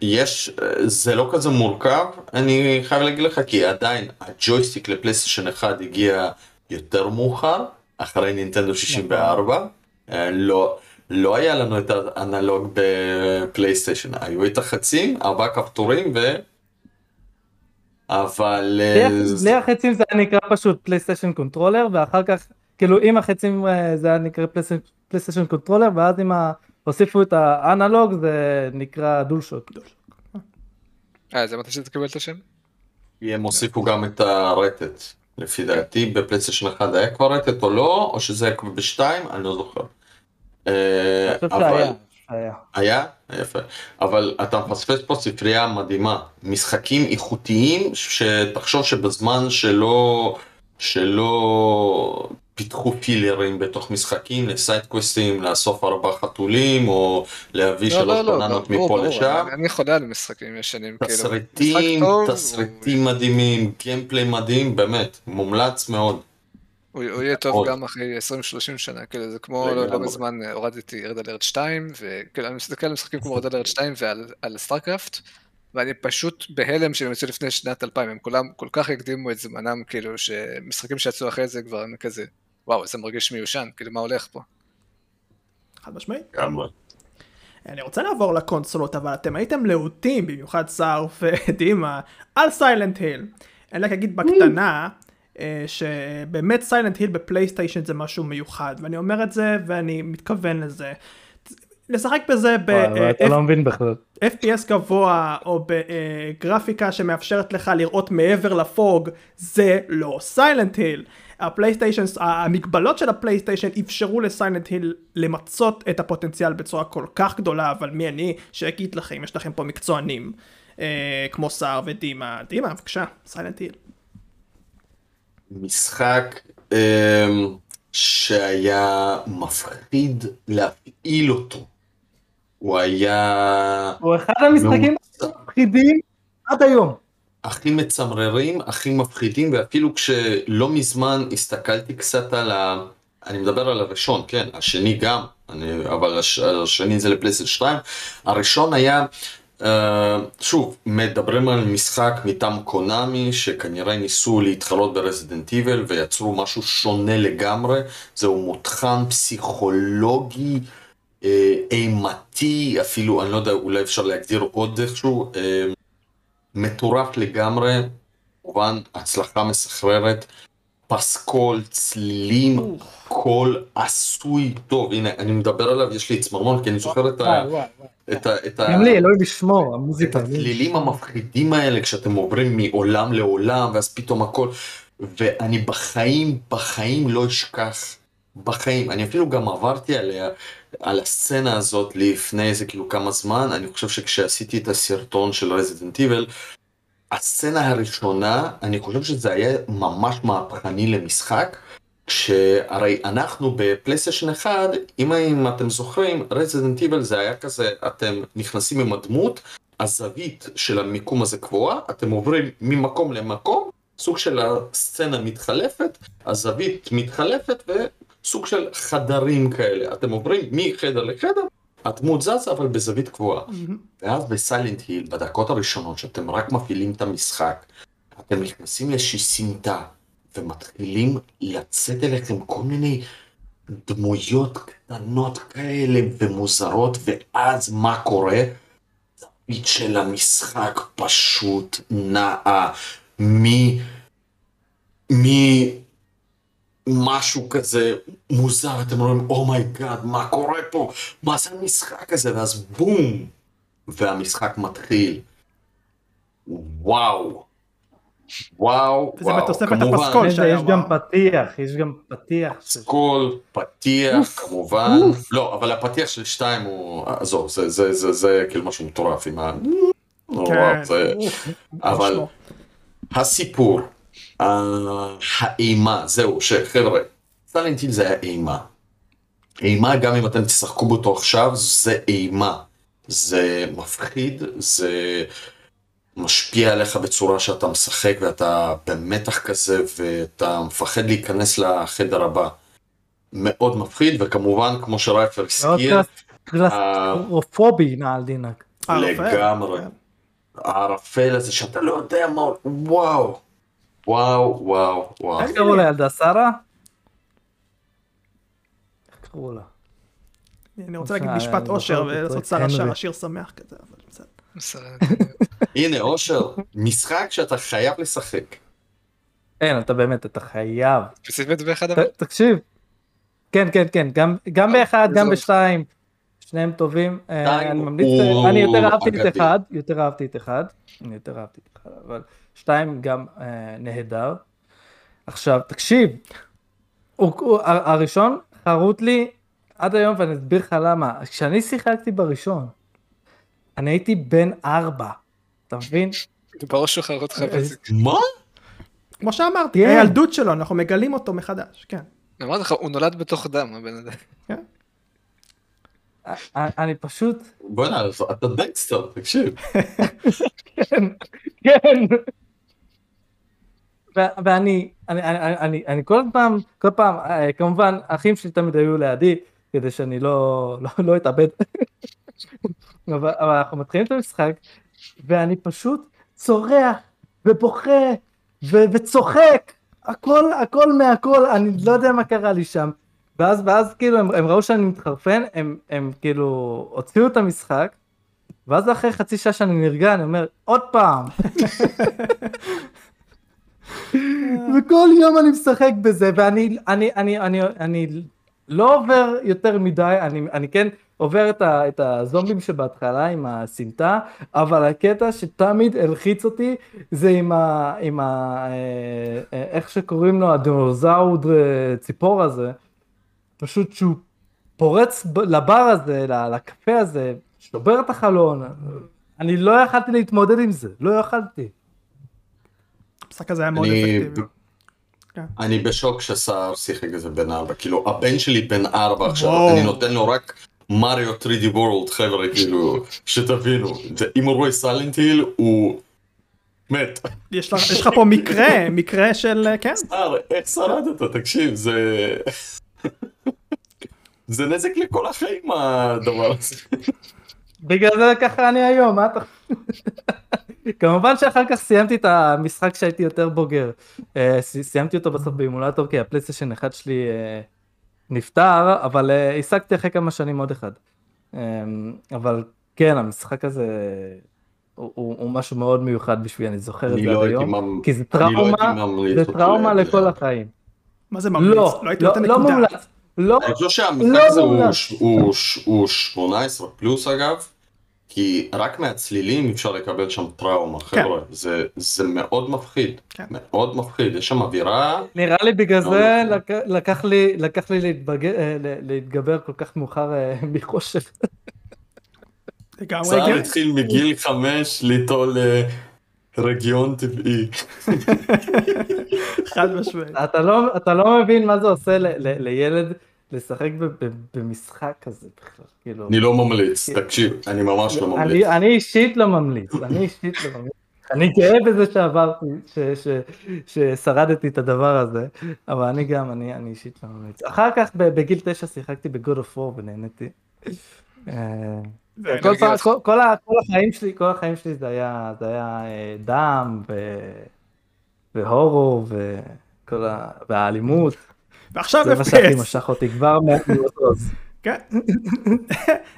יש, זה לא כזה מורכב, אני חייב להגיד לך, כי עדיין הג'ויסטיק לפלייסטיישן 1 הגיע יותר מאוחר, אחרי נינטנדו 64. אה, לא, לא היה לנו את האנלוג בפלייסטיישן, היו את החצים, ארבעה כפתורים ו... אבל... בלי אה, החצים זה היה נקרא פשוט PlayStation controller, ואחר כך, כאילו עם החצים אה, זה היה נקרא PlayStation controller, ואז אם הוסיפו את האנלוג זה נקרא DualShock. אה, זה מתי שזה קיבל את השם? הם הוסיפו גם את הרטט. לפי דעתי בפלייסטיישן 1 היה כבר רטט או לא, או שזה היה כבר בשתיים, אני לא זוכר. אה, אבל... היה. היה? יפה. אבל אתה מפספס פה ספרייה מדהימה. משחקים איכותיים, שתחשוב שבזמן שלא... שלא פיתחו filler ים בתוך משחקים, ל side quest ים, לאסוף ארבעה חתולים, או להביא לא, שלוש לא, בננות לא, מפה לשם. אני חולה על משחקים ישנים, כאילו. תסריטים, תסריטים מדהימים, gameplay מדהים, באמת, מומלץ מאוד. הוא יהיה טוב גם אחרי 20-30 שנה, כאילו זה כמו לא מזמן הורדתי Red Alert 2, וכאילו אני מסתכל על משחקים כמו Red Alert 2 ועל StarCraft, ואני פשוט בהלם שהם יצאו לפני שנת 2000, הם כולם כל כך הקדימו את זמנם, כאילו שמשחקים שיצאו אחרי זה כבר הם כזה, וואו, זה מרגיש מיושן, כאילו מה הולך פה? חד משמעי. אני רוצה לעבור לקונסולות, אבל אתם הייתם להוטים, במיוחד סער ודימה, על סיילנט היל. אני רק אגיד בקטנה, אה, שבאמת סיילנט היל בפלייסטיישן זה משהו מיוחד, ואני אומר את זה ואני מתכוון לזה. לשחק בזה ב... אתה לא מבין בכלל. FPS גבוה או בגרפיקה שמאפשרת לך לראות מעבר לפוג זה לא Silent Hill. הפלייסטיישן, המגבלות של הפלייסטיישן אפשרו ל Silent Hill למצות את הפוטנציאל בצורה כל כך גדולה אבל מי אני שאגיד לכם יש לכם פה מקצוענים אה, כמו סער ודימה דימה בבקשה Silent Hill. משחק אה, שהיה מפחיד להפעיל אותו הוא היה... הוא אחד המשחקים המפחידים עד היום. הכי מצמררים, הכי מפחידים, ואפילו כשלא מזמן הסתכלתי קצת על ה... אני מדבר על הראשון, כן, השני גם, אני, אבל הש, השני זה לפלייסט 2. הראשון היה, uh, שוב, מדברים על משחק מטעם קונאמי, שכנראה ניסו להתחלות ברזידנט איבל ויצרו משהו שונה לגמרי, זהו מותחן פסיכולוגי. אה, אימתי, אפילו, אני לא יודע, אולי אפשר להגדיר עוד איכשהו, אה, מטורף לגמרי, כמובן הצלחה מסחררת, פסקול, צלילים, קול עשוי טוב, הנה אני מדבר עליו, יש לי צמרמון, כי אני זוכר את ה... את ה... גם לי, אלוהים ישמור, המוזיקה. את הצלילים המפחידים האלה, כשאתם עוברים מעולם לעולם, ואז פתאום הכל, ואני בחיים, בחיים לא אשכח, בחיים, אני אפילו גם עברתי עליה, על הסצנה הזאת לפני איזה כאילו כמה זמן, אני חושב שכשעשיתי את הסרטון של Resident Evil, הסצנה הראשונה, אני חושב שזה היה ממש מהפכני למשחק, כשהרי אנחנו בפלייסטיישן 1, אם, אם אתם זוכרים, Resident Evil זה היה כזה, אתם נכנסים עם הדמות, הזווית של המיקום הזה קבועה, אתם עוברים ממקום למקום, סוג של הסצנה מתחלפת, הזווית מתחלפת, ו... סוג של חדרים כאלה. אתם עוברים מחדר לחדר, הדמות זזה אבל בזווית קבועה. Mm-hmm. ואז בסיילנט היל, בדקות הראשונות שאתם רק מפעילים את המשחק, אתם נכנסים לאיזושהי סמטה, ומתחילים לצאת אליכם כל מיני דמויות קטנות כאלה ומוזרות, ואז מה קורה? זווית של המשחק פשוט נעה מ... מ... משהו כזה מוזר, אתם אומרים, oh my god, oh מה קורה פה? מה זה המשחק הזה? ואז בום! והמשחק מתחיל. וואו. וואו, וזה וואו, בתוספת הפסקול שהיה. יש גם פתיח, יש גם פתיח. פסקול, פתיח, כמובן. לא, אבל הפתיח של שתיים הוא, עזוב, זה, זה, זה, זה כאילו משהו מטורף עם ה... כן. אבל הסיפור. האימה, זהו, שחבר'ה, סטלינט היל זה היה אימה. אימה, גם אם אתם תשחקו בו עכשיו, זה אימה. זה מפחיד, זה משפיע עליך בצורה שאתה משחק ואתה במתח כזה ואתה מפחד להיכנס לחדר הבא. מאוד מפחיד, וכמובן, כמו שרייפר הזכיר, קלסטרופובי נעל דינק. לגמרי. הערפל הזה שאתה לא יודע מה, וואו. וואו, וואו, וואו. איך קראו לילדה, שרה? איך קראו לה? אני רוצה להגיד משפט אושר ולעשות שרה שרה שיר שמח כזה, אבל בסדר. הנה, אושר, משחק שאתה חייב לשחק. אין, אתה באמת, אתה חייב. ספציפית באחד אבל? תקשיב. כן, כן, כן, גם באחד, גם בשתיים. שניהם טובים. אה, אני ממליץ, אני יותר אהבתי את אחד, יותר אהבתי את אחד. אני יותר אהבתי את אחד, אבל שתיים גם אה, נהדר. עכשיו, תקשיב, הראשון חרוט לי עד היום, ואני אסביר לך למה. כשאני שיחקתי בראשון, אני הייתי בן ארבע, אתה מבין? בראש שלך אותך מה? כמו שאמרתי, כן. הילדות שלו, אנחנו מגלים אותו מחדש, כן. אמרתי לך, הוא נולד בתוך דם, הבן אדם. כן. אני פשוט... בוא'נה, אתה דקסטר, תקשיב. כן, כן. ואני, אני, אני, אני, אני כל פעם, כל פעם, אה, כמובן, האחים שלי תמיד היו לידי, כדי שאני לא, לא, לא אתאבד. אבל, אבל אנחנו מתחילים את המשחק, ואני פשוט צורח ובוכה ו- וצוחק, הכל, הכל מהכל, אני לא יודע מה קרה לי שם. ואז, ואז כאילו הם, הם ראו שאני מתחרפן, הם, הם כאילו הוציאו את המשחק, ואז אחרי חצי שעה שאני נרגע, אני אומר, עוד פעם. וכל יום אני משחק בזה, ואני אני, אני, אני, אני, לא עובר יותר מדי, אני, אני כן עובר את, ה, את הזומבים שבהתחלה עם הסמטה, אבל הקטע שתמיד הלחיץ אותי זה עם ה... עם ה אה, אה, איך שקוראים לו, הדינוזאוד ציפור הזה, פשוט שהוא פורץ לבר הזה, לקפה הזה, שובר את החלון, אני לא יכלתי להתמודד עם זה, לא יכלתי. המשחק הזה היה מאוד אפקטיבי. כן. אני בשוק שסער שיחק איזה בן ארבע, כאילו הבן שלי בן ארבע עכשיו, אני נותן לו רק מריו 3D World חבר'ה, כאילו, שתבינו, אם הוא רואה סלנט היל הוא מת. יש לך פה מקרה, מקרה של, כן. סער, איך שרדת, תקשיב, זה... זה נזק לכל החיים הדבר הזה. בגלל זה ככה אני היום, מה אתה... כמובן שאחר כך סיימתי את המשחק שהייתי יותר בוגר. אה, סיימתי אותו בסוף באימולטור כי הפלייסטיישן אחד שלי אה, נפטר, אבל אה, השגתי אחרי כמה שנים עוד אחד. אבל כן, המשחק הזה הוא, הוא, הוא משהו מאוד מיוחד בשבילי, אני זוכר את זה לא עד היום, ממ... כי זה טראומה, לא זה טראומה לכל החיים. מה זה ממליץ? לא, לא לא, מומלץ. לא, אני חושב שהמשחק הזה הוא 18 פלוס אגב. כי רק מהצלילים אפשר לקבל שם טראומה, כן. חבר'ה, זה, זה מאוד מפחיד, כן. מאוד מפחיד, יש שם אווירה... נראה לי בגלל זה לק, לקח לי, לקח לי להתבגר, אה, להתגבר כל כך מאוחר אה, מחושך. צה"ל התחיל מגיל חמש ליטול אה, רגיון טבעי. חד משמעית. לא, אתה לא מבין מה זה עושה לילד. לשחק במשחק כזה בכלל, כאילו... אני לא ממליץ, תקשיב, אני ממש לא ממליץ. אני אישית לא ממליץ, אני אישית לא ממליץ. אני גאה בזה שעברתי, ששרדתי את הדבר הזה, אבל אני גם, אני אישית לא ממליץ. אחר כך בגיל תשע שיחקתי בגוד אוף וור ונהניתי. אה, כל החיים שלי, כל החיים שלי זה היה אה, דם והורו והאלימות. ועכשיו FPS. זה מה שהכי משך אותי כבר מהפיוטוז. כן,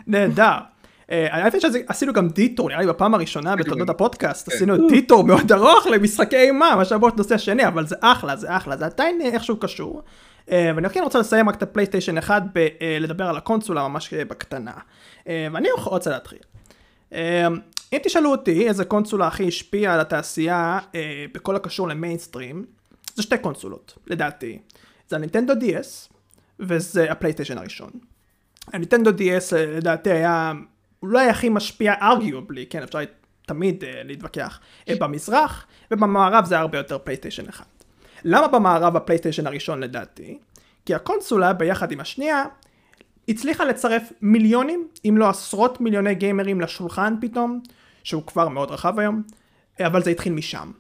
נהדר. האמת אה, שעשינו גם דיטור, נראה לי בפעם הראשונה בתולדות הפודקאסט, כן. עשינו דיטור מאוד ארוך למשחקי אימה, מה שעבור את נושא השני, אבל זה אחלה, זה אחלה, זה עדיין איכשהו קשור. אה, ואני כן רוצה לסיים רק את הפלייסטיישן 1 בלדבר על הקונסולה ממש בקטנה. אה, ואני רוצה להתחיל. אם תשאלו אותי איזה קונסולה הכי השפיעה על התעשייה בכל הקשור למיינסטרים, זה שתי קונסולות, לדעתי. זה הנינטנדו DS, וזה הפלייסטיישן הראשון. הנינטנדו DS לדעתי היה אולי הכי משפיע arguably, כן אפשר תמיד uh, להתווכח, uh, במזרח, ובמערב זה הרבה יותר פלייסטיישן אחד. למה במערב הפלייסטיישן הראשון לדעתי? כי הקונסולה ביחד עם השנייה הצליחה לצרף מיליונים, אם לא עשרות מיליוני גיימרים לשולחן פתאום, שהוא כבר מאוד רחב היום, אבל זה התחיל משם.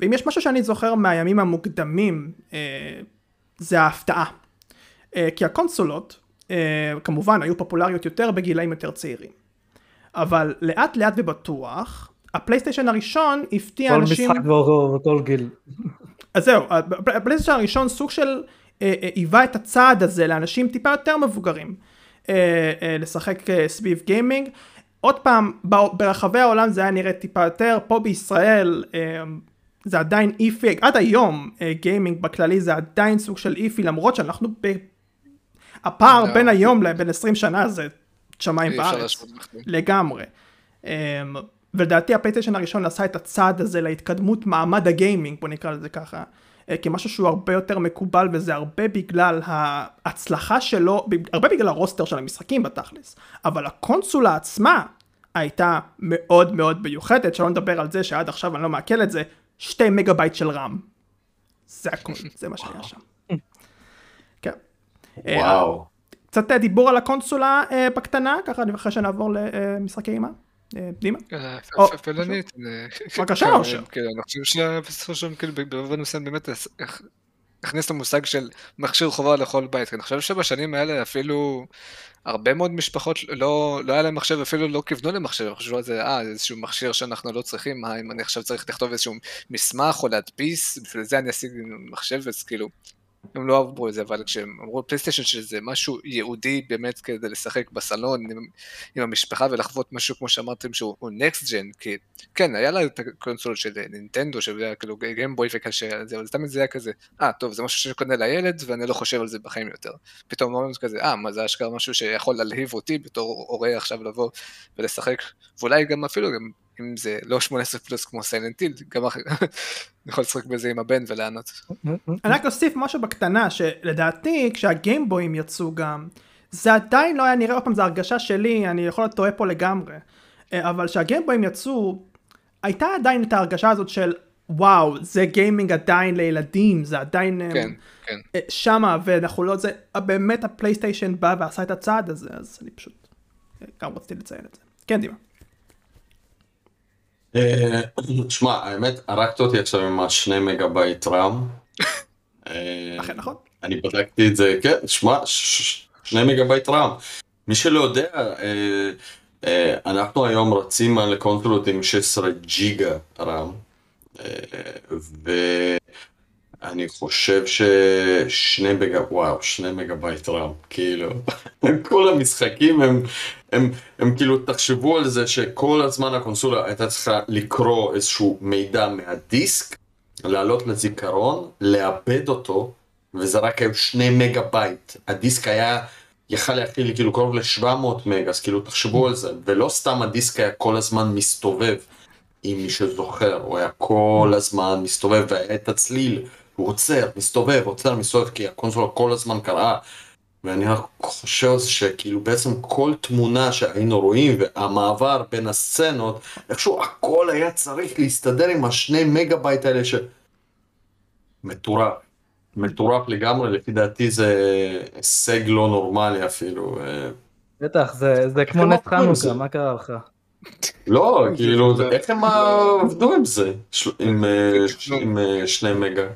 ואם יש משהו שאני זוכר מהימים המוקדמים, אה, זה ההפתעה. כי הקונסולות, כמובן, היו פופולריות יותר בגילאים יותר צעירים. אבל לאט לאט ובטוח, הפלייסטיישן הראשון הפתיע כל אנשים... כל משחק באותו גיל. אז זהו, הפלייסטיישן הראשון סוג של היווה את הצעד הזה לאנשים טיפה יותר מבוגרים. לשחק סביב גיימינג. עוד פעם, ברחבי העולם זה היה נראה טיפה יותר, פה בישראל זה עדיין iffy, עד היום גיימינג בכללי זה עדיין סוג של iffy, למרות שאנחנו ב... הפער בין היום לבין 20 שנה זה שמיים בארץ, לגמרי. ולדעתי הפלייסטיישן הראשון עשה את הצעד הזה להתקדמות מעמד הגיימינג, בוא נקרא לזה ככה, כמשהו שהוא הרבה יותר מקובל וזה הרבה בגלל ההצלחה שלו, הרבה בגלל ה roster של המשחקים בתכלס, אבל הקונסולה עצמה הייתה מאוד מאוד מיוחדת, שלא נדבר על זה שעד עכשיו אני לא מעכל את זה, שתי מגה בייט של RAM. זה הכל, זה מה שהיה שם. כן. וואו. קצת דיבור על הקונסולה בקטנה, ככה אחרי שנעבור למשחקי אימה. דימה? פלנית. בבקשה אושר. אני חושב שבסופו של דבר מסוים באמת הכניס למושג של מכשיר חובה לכל בית. אני חושב שבשנים האלה אפילו הרבה מאוד משפחות לא, לא היה להם מחשב, אפילו לא כיוונו למחשב, חשבו על זה, אה, זה איזשהו מכשיר שאנחנו לא צריכים, מה אם אני עכשיו צריך לכתוב איזשהו מסמך או להדפיס, בשביל זה אני אשיג מחשב, אז כאילו, הם לא אהבו את זה, אבל כשהם אמרו פלייסטיישן שזה משהו ייעודי באמת כדי לשחק בסלון עם, עם המשפחה ולחוות משהו כמו שאמרתם שהוא next gen, כי כן, היה לה את הקונסולות של נינטנדו, שהיה כאילו Game Boy וכאלה, אבל תמיד זה היה כזה, אה, טוב, זה משהו שאני קונה לילד ואני לא חושב על זה בחיים יותר. פתאום אומרים כזה, אה, מה זה אשכרה משהו שיכול להלהיב אותי בתור הורה עכשיו לבוא ולשחק, ואולי גם אפילו גם אם זה לא 18 פלוס כמו Silent Hill, גם אחר, אני יכול לשחק בזה עם הבן ולענות. אני רק אוסיף משהו בקטנה, שלדעתי כשהגיימבויים יצאו גם, זה עדיין לא היה נראה, עוד פעם זו הרגשה שלי, אני יכול להיות טועה פה לגמרי, אבל כשהגיימבויים יצאו, הייתה עדיין את ההרגשה הזאת של וואו, זה גיימינג עדיין לילדים, זה עדיין כן, כן. שמה, ואנחנו לא, זה באמת הפלייסטיישן בא ועשה את הצעד הזה, אז אני פשוט גם רציתי לציין את זה. כן, דימה. שמע, האמת, הרגת אותי עכשיו עם השני מגה בייט RAM. אכן נכון. אני בדקתי את זה, כן, שמע, שני מגה בייט RAM. מי שלא יודע, אנחנו היום רצים על קונסולות עם 16 ג'יגה RAM. ואני חושב ששני מגה, וואו, שני מגה בייט RAM, כאילו, כל המשחקים הם... הם, הם כאילו, תחשבו על זה שכל הזמן הקונסולה הייתה צריכה לקרוא איזשהו מידע מהדיסק, לעלות לזיכרון, לאבד אותו, וזה רק היו שני מגה בייט. הדיסק היה, יכל להכיל כאילו קרוב ל-700 מגה, אז כאילו תחשבו על זה, ולא סתם הדיסק היה כל הזמן מסתובב, אם מי שזוכר, הוא היה כל הזמן מסתובב, והיה את הצליל, הוא עוצר, מסתובב, עוצר, מסתובב, כי הקונסולה כל הזמן קראה. ואני רק חושב שכאילו בעצם כל תמונה שהיינו רואים והמעבר בין הסצנות, איכשהו הכל היה צריך להסתדר עם השני מגה בייט האלה ש... מטורף. מטורף לגמרי, לפי דעתי זה הישג לא נורמלי אפילו. בטח, זה, זה כמו נס חנוכה, מה קרה לך? לא, כאילו, איך הם עבדו עם זה? עם שני מגה?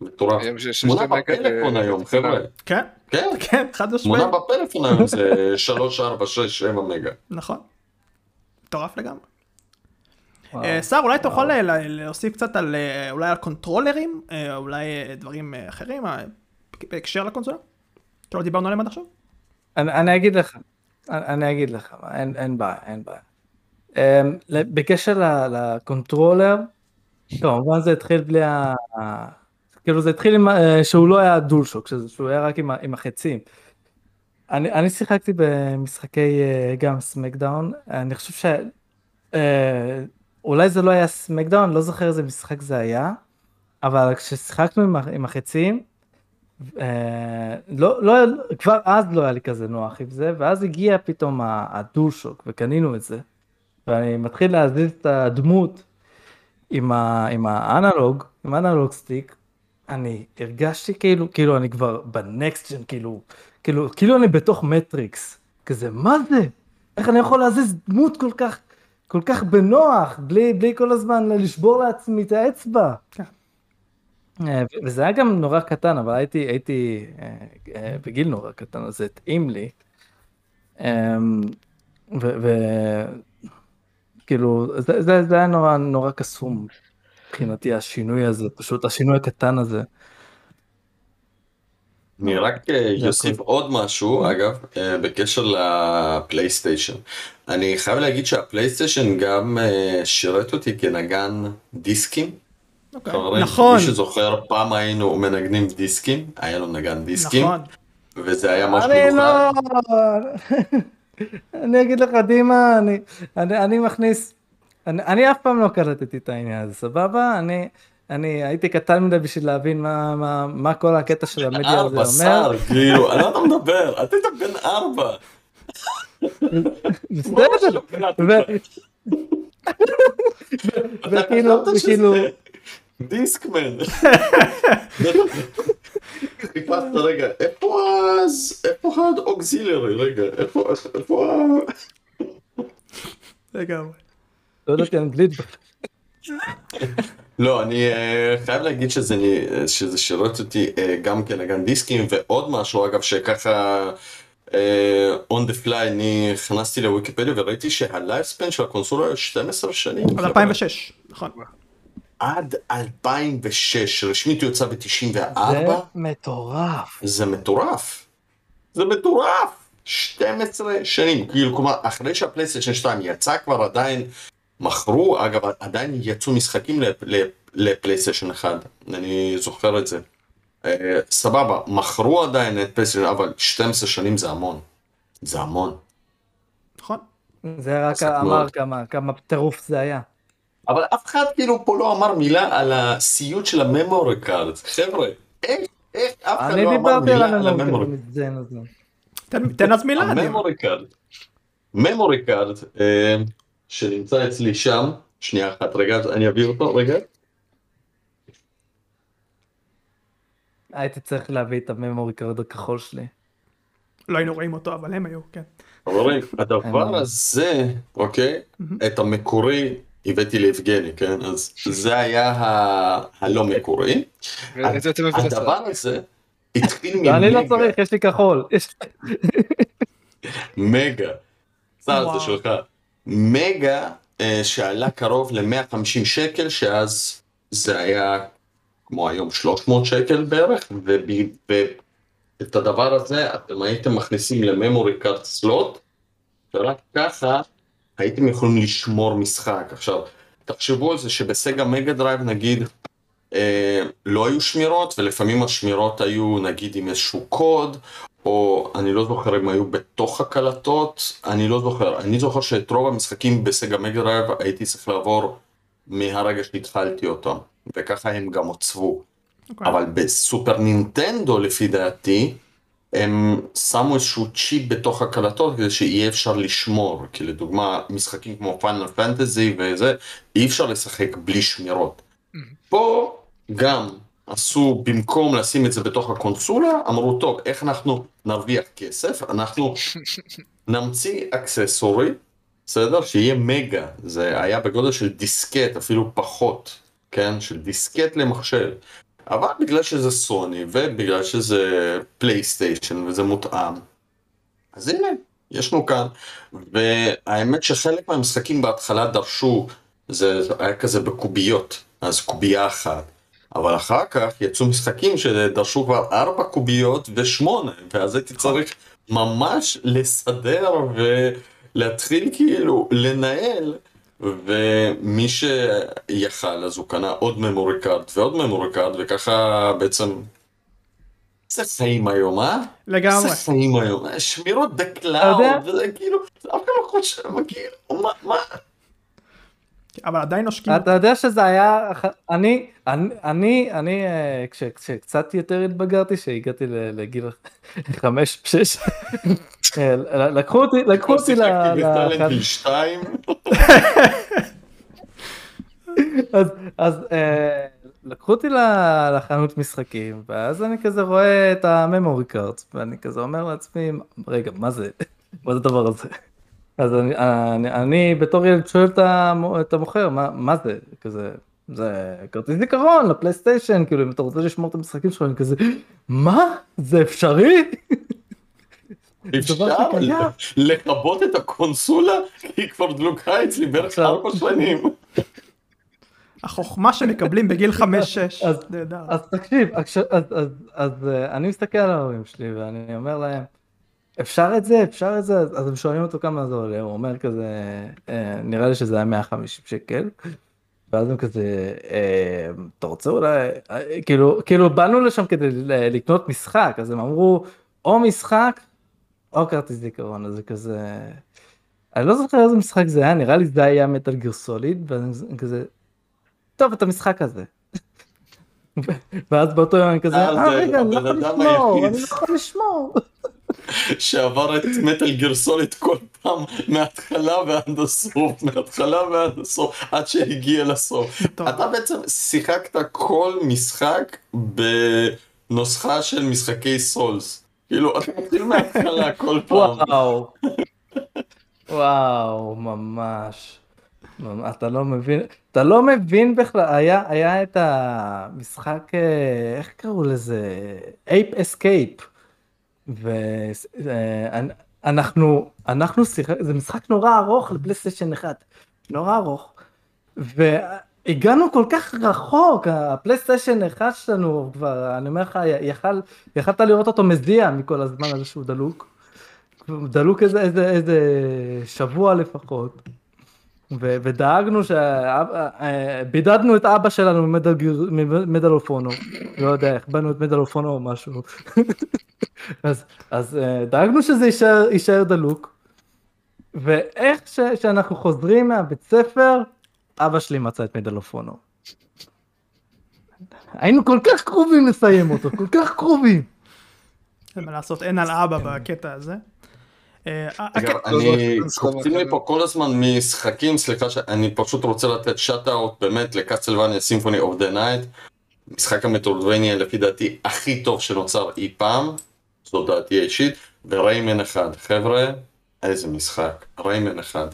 מטורף. תמונה בפלאפון היום, חבר'ה. כן, כן, כן, חד משמעית. תמונה בפלאפון היום זה 3, 4, 6, 7 מגה. נכון. מטורף לגמרי. שר, אולי תוכל להוסיף קצת על, אולי על קונטרולרים, אולי דברים אחרים, בהקשר לקונסולה? שלא דיברנו עליהם עד עכשיו? אני אגיד לך, אני אגיד לך, אין בעיה, אין בעיה. בקשר ל controller, כמובן זה התחיל בלי. כאילו זה התחיל עם, שהוא לא היה DualShock, שהוא היה רק עם, עם החצים. אני, אני שיחקתי במשחקי גם SmackDown, אני חושב ש... אולי זה לא היה SmackDown, לא זוכר איזה משחק זה היה, אבל כששיחקנו עם, עם החצים, לא, לא, כבר אז לא היה לי כזה נוח עם זה, ואז הגיע פתאום ה DualShock וקנינו את זה, ואני מתחיל להזיז את הדמות עם, ה, עם האנלוג, עם האנלוג סטיק, אני הרגשתי כאילו, כאילו אני כבר בנקסט ג'ן, כאילו, כאילו, כאילו אני בתוך מטריקס. כזה, מה זה? איך אני יכול להזיז דמות כל כך, כל כך בנוח, בלי, בלי כל הזמן לשבור לעצמי את האצבע? כן. וזה היה גם נורא קטן, אבל הייתי, הייתי בגיל נורא קטן, אז זה התאים לי. וכאילו, זה, זה, זה היה נורא, נורא קסום מבחינתי, השינוי הזה, פשוט השינוי הקטן הזה. אני רק אוסיף עוד משהו, אגב, בקשר לפלייסטיישן. אני חייב להגיד שהפלייסטיישן גם שירת אותי כנגן דיסקים. אוקיי. נכון. מי שזוכר, פעם היינו מנגנים דיסקים, היה לו נגן דיסקים. נכון. וזה היה משהו מיוחד. לא... אני אגיד לך, דימה, אני, אני, אני מכניס, אני, אני אף פעם לא קלטתי את העניין הזה, סבבה? אני, אני הייתי קטן מדי בשביל להבין מה, מה, מה כל הקטע של המדיה הזה אומר. ארבע, שר, כאילו, על מה אתה מדבר? אתה היית בן ארבע. בסדר. וכאילו, וכאילו... דיסקמן. חיפשת רגע, איפה אז, איפה האוקזילרי, רגע, איפה, איפה ה... לגמרי. לא ידעתי אנגלית. לא, אני חייב להגיד שזה שירות אותי גם כנגן דיסקים, ועוד משהו אגב שככה... on the fly אני הכנסתי לוויקיפדיה וראיתי שהלייפספן של הקונסולה היה 12 שנים. על 2006, נכון. עד 2006, רשמית הוא יצא ב-94. זה מטורף. זה מטורף. זה מטורף. 12 שנים, כאילו, כלומר, אחרי שהפלייסטיישן 2 יצא כבר עדיין מכרו, אגב, עדיין יצאו משחקים לפלייסטיישן 1, אני זוכר את זה. אה, סבבה, מכרו עדיין את פלייסטיישן, אבל 12 שנים זה המון. זה המון. נכון. זה רק אמר כמה, כמה טירוף זה היה. אבל אף אחד כאילו פה לא אמר מילה על הסיוט של ה memory card. חבר'ה, איך, איך אף אחד לא אמר מילה על ה memory card. תן אז מילה. ה memory card. memory card שנמצא אצלי שם, שנייה אחת, רגע, אני אביא אותו, רגע. הייתי צריך להביא את ה memory card הכחול שלי. לא היינו רואים אותו, אבל הם היו, כן. חברים, הדבר הזה, אוקיי, את המקורי הבאתי ליבגני, כן? אז זה היה הלא מקורי. הדבר הזה התחיל ממגה. אני לא צריך, יש לי כחול. מגה. צער זה שלך. מגה אה, שעלה קרוב ל-150 שקל, שאז זה היה כמו היום 300 שקל בערך, ואת הדבר הזה אתם הייתם מכניסים לממורי קארט סלוט, ורק ככה הייתם יכולים לשמור משחק. עכשיו, תחשבו על זה שב Sega Mega Drive נגיד אה, לא היו שמירות, ולפעמים השמירות היו נגיד עם איזשהו קוד, או אני לא זוכר אם היו בתוך הקלטות, אני לא זוכר. אני זוכר שאת רוב המשחקים ב Sega Mega Drive הייתי צריך לעבור מהרגע שהתחלתי אותם, וככה הם גם עוצבו. Okay. אוקיי. אבל ב Super Nintendo לפי דעתי, הם שמו איזשהו צ'יפ בתוך הקלטות כדי שיהיה אפשר לשמור, כי לדוגמה משחקים כמו Final Fantasy וזה, אי אפשר לשחק בלי שמירות. Mm-hmm. פה גם עשו, במקום לשים את זה בתוך הקונסולה, אמרו טוב, איך אנחנו נרוויח כסף? אנחנו נמציא accessory, בסדר? שיהיה מגה, זה היה בגודל של דיסקט, אפילו פחות, כן? של דיסקט למחשב. אבל בגלל שזה סוני ובגלל שזה פלייסטיישן וזה מותאם, אז הנה, יש לנו כאן. והאמת שחלק מהמשחקים בהתחלה דרשו, זה היה כזה בקוביות, אז קובייה אחת. אבל אחר כך יצאו משחקים שדרשו כבר ארבע קוביות ושמונה, ואז הייתי צריך ממש לסדר ולהתחיל כאילו לנהל ומי שיכל אז הוא קנה עוד memory card ועוד memory card וככה בעצם זה חיים היום, אה? לגמרי. זה חיים היום, שמירות ב cloud, וזה כאילו, אף אחד לא חושב, כאילו, מה, מה? אבל עדיין נושקים. אתה יודע שזה היה, אני, אני, אני, אה, כשקצת יותר התבגרתי, שהגעתי לגיל חמש, שש, אה, לקחו אותי, לקחו אותי ל... אז אה, לקחו אותי לחנות משחקים, ואז אני כזה רואה את הממורי קארט, ואני כזה אומר לעצמי, רגע, מה זה, מה זה הדבר הזה? אז אני, אני, אני בתור ילד שואל את המוכר, מה, מה זה, כזה, זה כרטיס זיכרון לפלייסטיישן, כאילו אם אתה רוצה לשמור את המשחקים שלך, אני כזה, מה? זה אפשרי? אפשר לכבות את הקונסולה, היא כבר דלוקה אצלי בערך ארבע שנים. החוכמה שמקבלים בגיל 5-6. אז תקשיב, אז אה, אני מסתכל על ההורים שלי ואני אומר להם, אפשר את זה, אפשר את זה, אז הם שואלים אותו כמה זה עולה, הוא אומר כזה, אה, נראה לי שזה היה 150 שקל. ואז הם כזה, אה, אתה רוצה אולי, כאילו, כאילו באנו לשם כדי לקנות משחק, אז הם אמרו, או משחק, או כרטיס זיכרון, אז זה כזה, אני לא זוכר איזה משחק זה היה, נראה לי זה היה מטאל גיר סוליד, ואז כזה, טוב, את המשחק הזה. ואז באותו יום אני כזה, אה רגע, אני לא יכול לשמור, אני לא יכול לשמור. שעבר את מטאל גרסולית כל פעם מההתחלה ועד הסוף, מההתחלה ועד הסוף, עד שהגיע לסוף. אתה בעצם שיחקת כל משחק בנוסחה של משחקי סולס. כאילו, אתה מתחיל מההתחלה כל פעם. וואו. וואו, ממש. אתה לא מבין, אתה לא מבין בכלל, היה, היה את המשחק, אה, איך קראו לזה? Ape Escape. ואנחנו, אנחנו שיחק, זה משחק נורא ארוך לפלייסטיישן אחד, נורא ארוך. והגענו כל כך רחוק, הפלייסטיישן אחד שלנו כבר, אני אומר לך, יכל, יכלת לראות אותו מזיע מכל הזמן הזה שהוא דלוק. דלוק איזה, איזה, איזה שבוע לפחות. ו- ודאגנו שבידדנו את אבא שלנו מ Medal of Honor, לא יודע איך באנו את Medal of Honor או משהו, אז, אז אה, דאגנו שזה יישאר, יישאר דלוק, ואיך ש- שאנחנו חוזרים מהבית ספר, אבא שלי מצא את Medal of Honor. היינו כל כך קרובים לסיים אותו, כל כך קרובים. אין מה לעשות, אין על אבא בקטע הזה. אה, אגב, אני, קופצים לי פה כל הזמן משחקים, סליחה שאני פשוט רוצה לתת shout out באמת ל Castlevania Symphony of the Night, משחק ה Metroidvania לפי דעתי הכי טוב שנוצר אי פעם, זו דעתי האישית, ו Rayman אחד, חבר'ה, איזה משחק, Rayman אחד.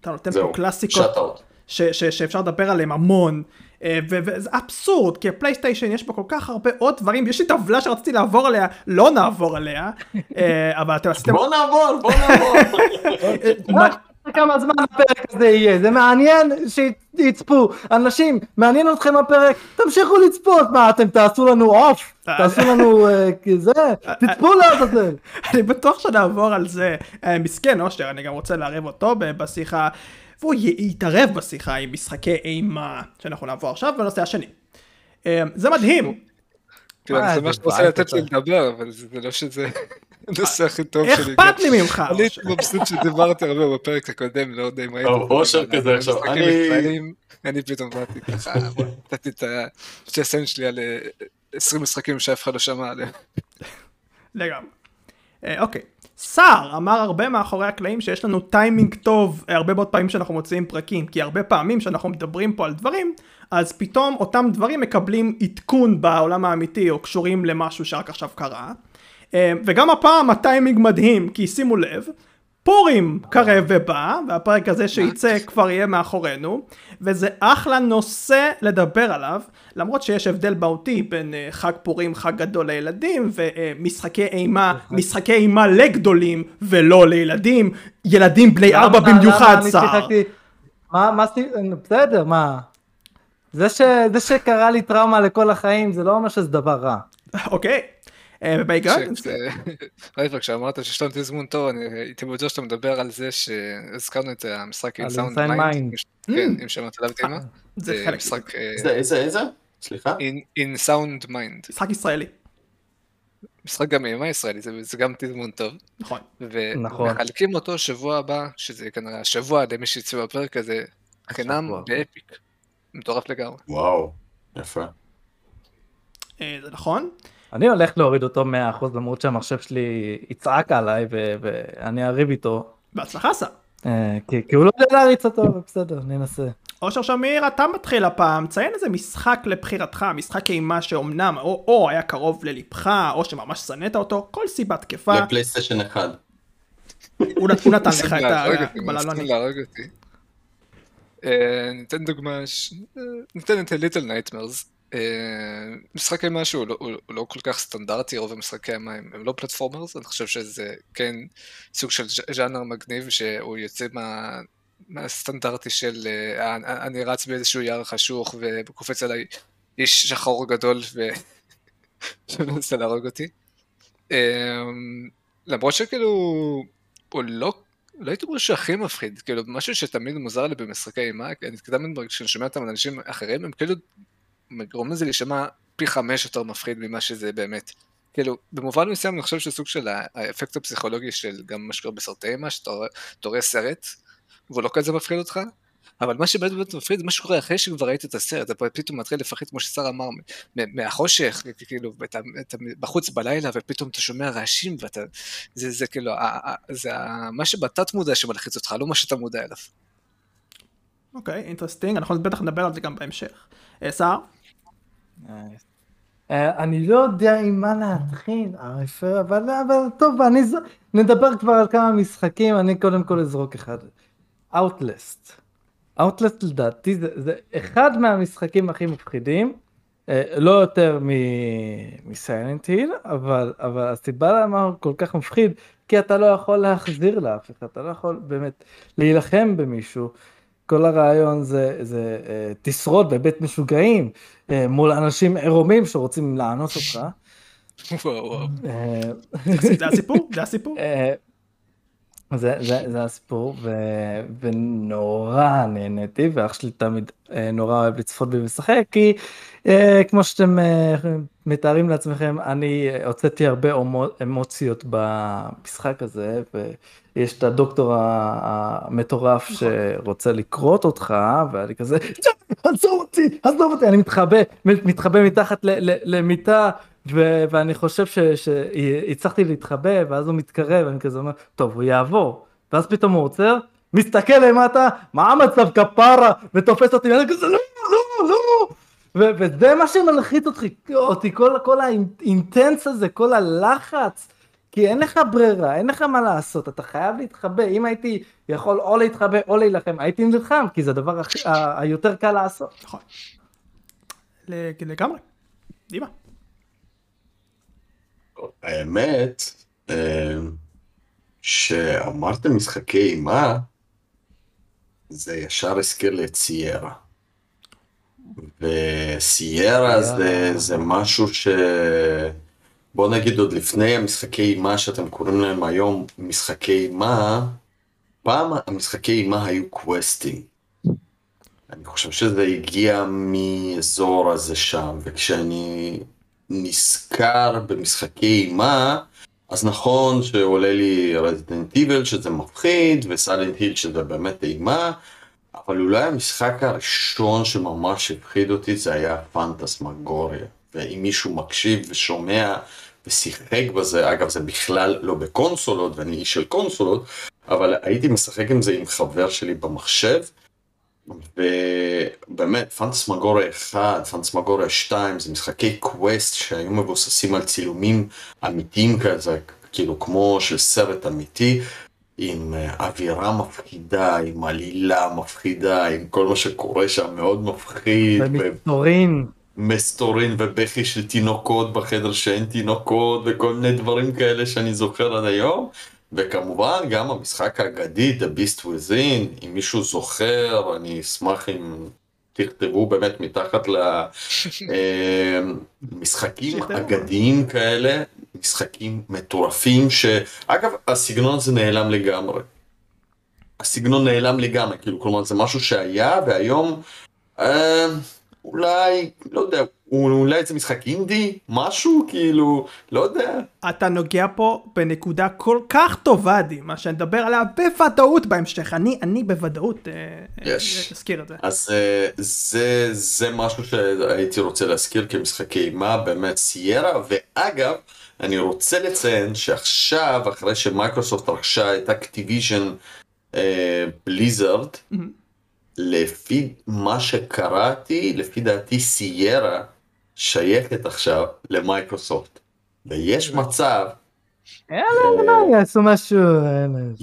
אתה נותן פה קלאסיקות שאפשר לדבר עליהם המון. אה, וזה אבסורד, כי הפלייסטיישן יש פה כל כך הרבה עוד דברים, יש לי טבלה שרציתי לעבור עליה, לא נעבור עליה, אה, אבל אתם עשיתם... בוא נעבור, בוא נעבור. כמה זמן הפרק הזה יהיה, זה מעניין שיצפו, אנשים, מעניין אתכם הפרק, תמשיכו לצפות, מה אתם תעשו לנו עוף, תעשו לנו אה, זה, תצפו לעזאזל. אני בטוח שנעבור על זה, מסכן אושר, אני גם רוצה לערב אותו בשיחה. והוא יתערב בשיחה עם משחקי אימה שאנחנו נעבור עכשיו בנושא השני. אמ, זה מדהים. כאילו, זה מה שאתה רוצה לתת לי לדבר, אבל זה לא שזה הנושא הכי טוב שלי. אכפת לי ממך. אני הייתי מבסוט שדיברתי הרבה בפרק הקודם, לא יודע אם הייתי... אושר כזה עכשיו, אני פתאום באתי ככה, נתתי את השסן שלי על 20 אה, משחקים שאף אחד לא שמע עליהם. לגמרי. אה, אוקיי. סער אמר הרבה מאחורי הקלעים שיש לנו טיימינג טוב הרבה מאוד פעמים שאנחנו מוציאים פרקים כי הרבה פעמים שאנחנו מדברים פה על דברים אז פתאום אותם דברים מקבלים עדכון בעולם האמיתי או קשורים למשהו שרק עכשיו קרה אה, וגם הפעם הטיימינג מדהים כי שימו לב פורים קרב ובא, והפרק הזה שייצא כבר יהיה מאחורינו, וזה אחלה נושא לדבר עליו, למרות שיש הבדל מהותי בין uh, חג פורים, חג גדול לילדים, ומשחקי uh, אימה, משחקי אימה לגדולים ולא לילדים, ילדים בני ארבע במיוחד צער. מה, מה, בסדר, מה? זה שקרה לי טראומה לכל החיים, זה לא אומר שזה דבר רע. אוקיי. ובהיגיון. רייבר, כשאמרת שיש לנו תזמון טוב, אני הייתי בטוח שאתה מדבר על זה שהזכרנו את המשחק In Sound Mind. כן, אם שמעת עליו דימה. זה משחק... איזה, איזה? סליחה? In Sound Mind. משחק ישראלי. משחק גם אימה ישראלי, זה גם תזמון טוב. נכון. ומחלקים אותו שבוע הבא, שזה כנראה השבוע למי שיצאו בפרק הזה, חינם באפיק. מטורף לגמרי. וואו, יפה. זה נכון. אני הולך להוריד אותו 100% למרות שהמחשב שלי יצעק עליי ואני אריב איתו. בהצלחה סע. אה, כי הוא לא יודע להריץ אותו, בסדר, ננסה. אושר שמיר, אתה מתחיל הפעם, ציין איזה משחק לבחירתך, משחק אימה שאומנם או, או היה קרוב ללבך, או שממש שנאת אותו, כל סיבה תקפה. לפלייסטיישן אחד. הוא נתן לך את הבללוני. ניתן דוגמה, ניתן את Little Nightmares. משחק אימה שהוא לא, הוא לא כל כך סטנדרטי, רוב המשחקי אימה הם, הם לא platformers, אני חושב שזה כן סוג של ז'אנר מגניב שהוא יוצא מה, מהסטנדרטי של אני רץ באיזשהו יער חשוך וקופץ עליי איש שחור גדול שמנסה להרוג אותי. למרות שכאילו הוא לא לא הייתי אומר שהכי מפחיד, כאילו משהו שתמיד מוזר לי במשחקי אימה, אני תמיד כשאני שומע אותם אנשים אחרים, הם כאילו גורמים לזה להישמע פי חמש יותר מפחיד ממה שזה באמת. כאילו, במובן מסוים אני חושב שסוג של האפקט הפסיכולוגי של גם מה שקורה בסרטי אימה, שאתה רואה סרט, והוא לא כזה מפחיד אותך, אבל מה שבאמת באמת מפחיד, מה שקורה אחרי שכבר ראית את הסרט, אתה פתאום מתחיל לפחד, כמו ששר אמר, מהחושך, כאילו, אתה, אתה בחוץ בלילה, ופתאום אתה שומע רעשים, ואתה, זה, זה כאילו, זה מה שבתת מודע שמלחיץ אותך, לא מה שאתה מודע אליו. אוקיי, אינטרסטינג, אנחנו בטח נדבר על זה גם בהמשך. שר? אה, אני לא יודע עם מה להתחיל, אבל טוב, נדבר כבר על כמה משחקים, אני קודם כל אזרוק אחד. Outlast. Outlast לדעתי זה, אחד מהמשחקים הכי מפחידים, אה, לא יותר מסיילנט היל, אבל, אבל הסיבה למה הוא כל כך מפחיד, כי אתה לא יכול להחזיר לאף אחד, אתה לא יכול באמת להילחם במישהו. כל הרעיון זה, זה אה, תשרוד בבית משוגעים אה, מול אנשים עירומים שרוצים לאנוס אותך. זה הסיפור, זה הסיפור. זה, זה, זה הסיפור, ו, ונורא נהניתי, ואח שלי תמיד אה, נורא אוהב לצפות בי משחק, כי אה, כמו שאתם אה, מתארים לעצמכם, אני הוצאתי הרבה אמוציות במשחק הזה, ויש את הדוקטור המטורף נכון. שרוצה לקרות אותך, ואני כזה, עזוב אותי, עזוב אותי, אני מתחבא, מתחבא מתחת למיטה. ואני חושב שהצלחתי להתחבא, ואז הוא מתקרב, ואני כזה אומר, טוב, הוא יעבור. ואז פתאום הוא עוצר, מסתכל למטה, מה המצב כפרה, ותופס אותי, ואני כזה, לא, לא, לא. ו- וזה מה שמלחיץ אותי, אותי כל, כל האינטנס הזה, כל הלחץ. כי אין לך ברירה, אין לך מה לעשות, אתה חייב להתחבא, אם הייתי יכול או להתחבא או להילחם, הייתי נלחם, כי זה הדבר הכי, היותר קל לעשות. נכון. לגמרי. דימה. האמת, אה, שאמרתם משחקי אימה, זה ישר הזכיר לי את סיירה. וסיירה זה, זה משהו ש... בוא נגיד עוד לפני המשחקי אימה שאתם קוראים להם היום משחקי אימה, פעם המשחקי אימה היו קווסטים. אני חושב שזה הגיע מאזור הזה שם, וכשאני נזכר במשחקי אימה, אז נכון שעולה לי רזידנט איבל שזה מפחיד, וסיילנט היל שזה באמת אימה, אבל אולי המשחק הראשון שממש הפחיד אותי זה היה פנטסמגוריה. ואם מישהו מקשיב ושומע ושיחק בזה, אגב זה בכלל לא בקונסולות, ואני איש של קונסולות, אבל הייתי משחק עם זה עם חבר שלי במחשב, ובאמת, פנטסמגוריה 1, פנטסמגוריה 2, זה משחקי קווסט שהיו מבוססים על צילומים אמיתיים כזה, כאילו כמו של סרט אמיתי, עם אה, אווירה מפחידה, עם עלילה מפחידה, עם כל מה שקורה שם מאוד מפחיד. ומסתורין. מסתורין ובכי של תינוקות בחדר שאין תינוקות וכל מיני דברים כאלה שאני זוכר עד היום. וכמובן גם המשחק האגדי, The Beast Within, אם מישהו זוכר, אני אשמח אם תכתבו באמת מתחת למשחקים אה, אגדיים כאלה, משחקים מטורפים, שאגב, הסגנון הזה נעלם לגמרי. הסגנון נעלם לגמרי, כאילו, כלומר זה משהו שהיה, והיום אה, אולי, לא יודע, אולי זה משחק אינדי, משהו, כאילו, לא יודע. אתה נוגע פה בנקודה כל כך טובה, דימה, שאני אדבר עליה בוודאות בהמשך. אני, אני בוודאות אה, יש. אזכיר את זה. אז אה, זה, זה משהו שהייתי רוצה להזכיר כמשחקי אימה, באמת סיירה, ואגב, אני רוצה לציין שעכשיו, אחרי שמייקרוסופט רכשה את אקטיביז'ן בליזרד, mm-hmm. לפי מה שקראתי, לפי דעתי סיירה שייכת עכשיו למייקרוסופט. ויש מצב יאללה, יעשו משהו.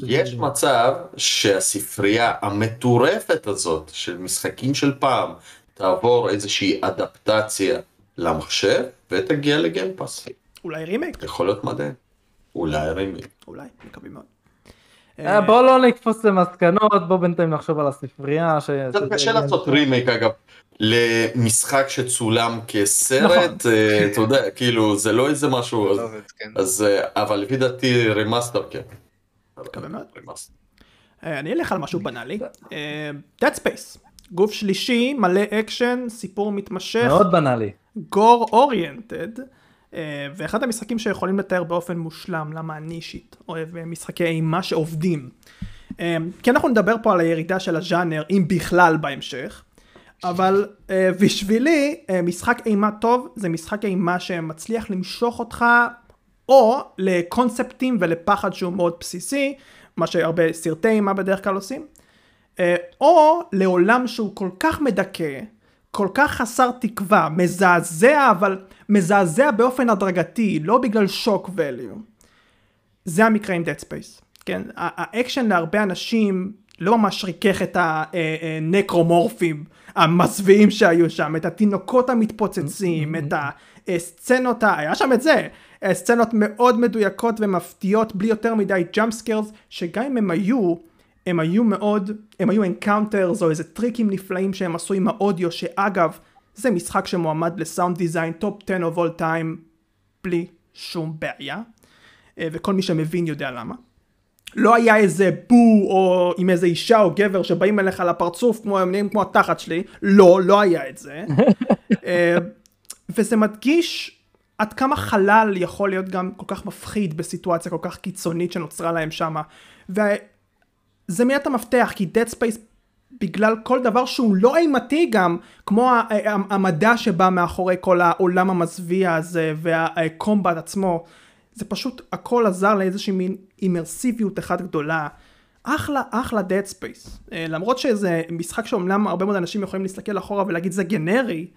יש מצב שהספרייה המטורפת הזאת של משחקים של פעם תעבור איזושהי אדפטציה למחשב ותגיע ל Game Pass. אולי רימייק. יכול להיות מדהים. אולי רימייק. אולי, מקווים מאוד. אה, בוא לא נקפוץ למסקנות, בוא בינתיים נחשוב על הספרייה. קצת קשה לעשות רימייק אגב. למשחק שצולם כסרט, נכון. אה, אתה יודע, כאילו זה לא איזה משהו, אז, כן. אה, אבל לפי דעתי remaster כן. אני אלך על משהו בנאלי, Dead Space, גוף שלישי, מלא אקשן, סיפור מתמשך, מאוד בנאלי, gore oriented, ואחד המשחקים שיכולים לתאר באופן מושלם למה אני אישית אוהב משחקי אימה שעובדים. כי אנחנו נדבר פה על הירידה של הז'אנר, אם בכלל בהמשך. אבל בשבילי משחק אימה טוב זה משחק אימה שמצליח למשוך אותך או לקונספטים ולפחד שהוא מאוד בסיסי, מה שהרבה סרטי אימה בדרך כלל עושים, או לעולם שהוא כל כך מדכא, כל כך חסר תקווה, מזעזע אבל מזעזע באופן הדרגתי, לא בגלל שוק value. זה המקרה עם Dead Space, כן? האקשן להרבה אנשים לא ממש ריכך את הנקרומורפים המזוויעים שהיו שם, את התינוקות המתפוצצים, את הסצנות, היה שם את זה, סצנות מאוד מדויקות ומפתיעות בלי יותר מדי jump scares, שגם אם הם היו, הם היו מאוד, הם היו encounters או איזה טריקים נפלאים שהם עשו עם האודיו, שאגב, זה משחק שמועמד ל sound design top 10 of all time, בלי שום בעיה, אה, וכל מי שמבין יודע למה. לא היה איזה בו או עם איזה אישה או גבר שבאים אליך לפרצוף כמו הם נהיים כמו התחת שלי, לא, לא היה את זה. אה, וזה מדגיש עד כמה חלל יכול להיות גם כל כך מפחיד בסיטואציה כל כך קיצונית שנוצרה להם שמה. וזה מיד המפתח, כי Dead Space בגלל כל דבר שהוא לא אימתי גם, כמו המדע שבא מאחורי כל העולם המזוויע הזה והקומבט עצמו. זה פשוט הכל עזר לאיזושהי מין אימרסיביות אחת גדולה. אחלה, אחלה Dead Space. Uh, למרות שזה משחק שאומנם הרבה מאוד אנשים יכולים להסתכל אחורה ולהגיד זה גנרי,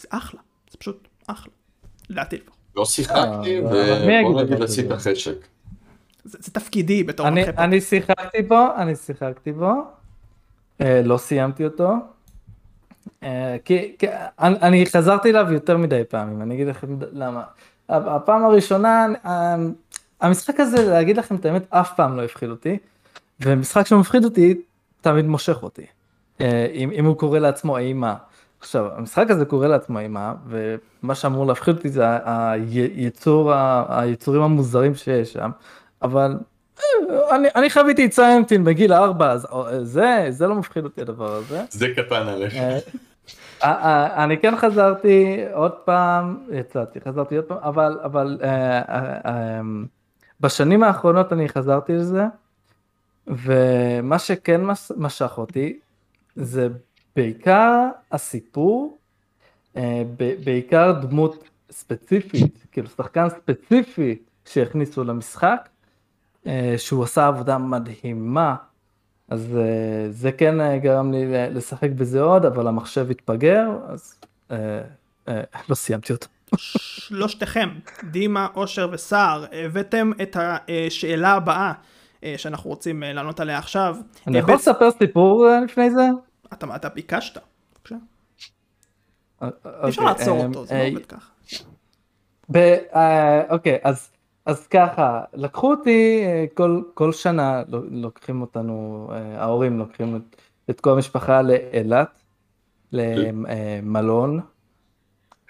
זה אחלה, זה פשוט אחלה. לדעתי לפחות. לא שיחקתי, אה, ובוא נגיד עשית חשק. זה תפקידי בתור מנחה. אני שיחקתי בו, אני שיחקתי בו, אה, לא סיימתי אותו. כי אני חזרתי אליו יותר מדי פעמים, אני אגיד לכם למה. הפעם הראשונה, המשחק הזה, להגיד לכם את האמת, אף פעם לא הפחיד אותי, ומשחק שמפחיד אותי, תמיד מושך אותי. אה, אם, אם הוא קורא לעצמו אימה. עכשיו, המשחק הזה קורא לעצמו אימה, ומה שאמור להפחיד אותי זה היצור, היצורים המוזרים שיש שם, אבל אה, אני, אני חוויתי את סיינטין בגיל 4, אז אה, זה, זה לא מפחיד אותי הדבר הזה. זה קטן עליך. אה, אני כן חזרתי עוד פעם, יצאתי, חזרתי עוד פעם, אבל, אבל בשנים האחרונות אני חזרתי לזה, ומה שכן משך אותי, זה בעיקר הסיפור, בעיקר דמות ספציפית, כאילו שחקן ספציפי שהכניסו למשחק, שהוא עשה עבודה מדהימה אז אה, זה כן אה, גרם לי לשחק בזה עוד, אבל המחשב התפגר, אז אה, לא סיימתי אותו. שלושתכם, דימה, אושר וסער, הבאתם את השאלה הבאה שאנחנו רוצים לענות עליה עכשיו. אני יכול לספר סיפור לפני זה? אתה ביקשת, בבקשה. אי אפשר אוקיי, לעצור אותו, זה לא עובד ככה. אוקיי, אז אז ככה, לקחו אותי אה, כל, כל שנה, לוקחים אותנו, אה, ההורים לוקחים את, את כל המשפחה לאילת, למלון.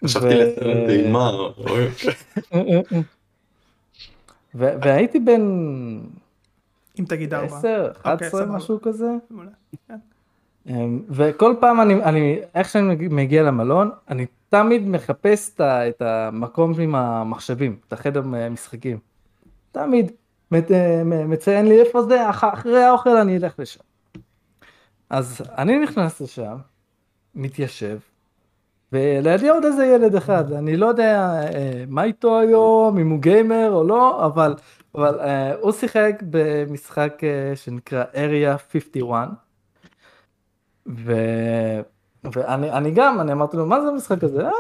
חשבתי לסרט אימה. והייתי בן... אם תגיד ארבע. עשר, 11, אוקיי, משהו כזה. אמ, וכל פעם אני, אני, איך שאני מגיע למלון, אני תמיד מחפש את המקום עם המחשבים, את החדר משחקים. תמיד מציין לי איפה זה, אחרי האוכל אני אלך לשם. אז אני נכנס לשם, מתיישב, ולידי עוד איזה ילד אחד, אני לא יודע אה, מה איתו היום, אם הוא גיימר או לא, אבל, אבל אה, הוא שיחק במשחק אה, שנקרא Area 51, ו... ואני גם, אני אמרתי לו, מה זה המשחק הזה? אה,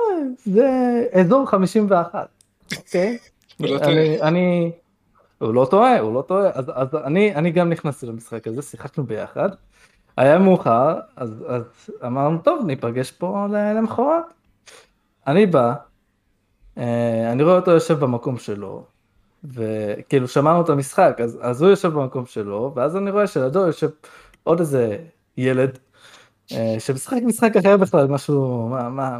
זה אזור 51, אוקיי? אני, אני, הוא לא טועה, הוא לא טועה, אז, אז אני, אני גם נכנסתי למשחק הזה, שיחקנו ביחד, היה מאוחר, אז, אז אמרנו, טוב, ניפגש פה למחרת. אני בא, אה, אני רואה אותו יושב במקום שלו, וכאילו שמענו את המשחק, אז, אז הוא יושב במקום שלו, ואז אני רואה שלידו יושב עוד איזה ילד, שמשחק משחק אחר בכלל, משהו, מה, מה,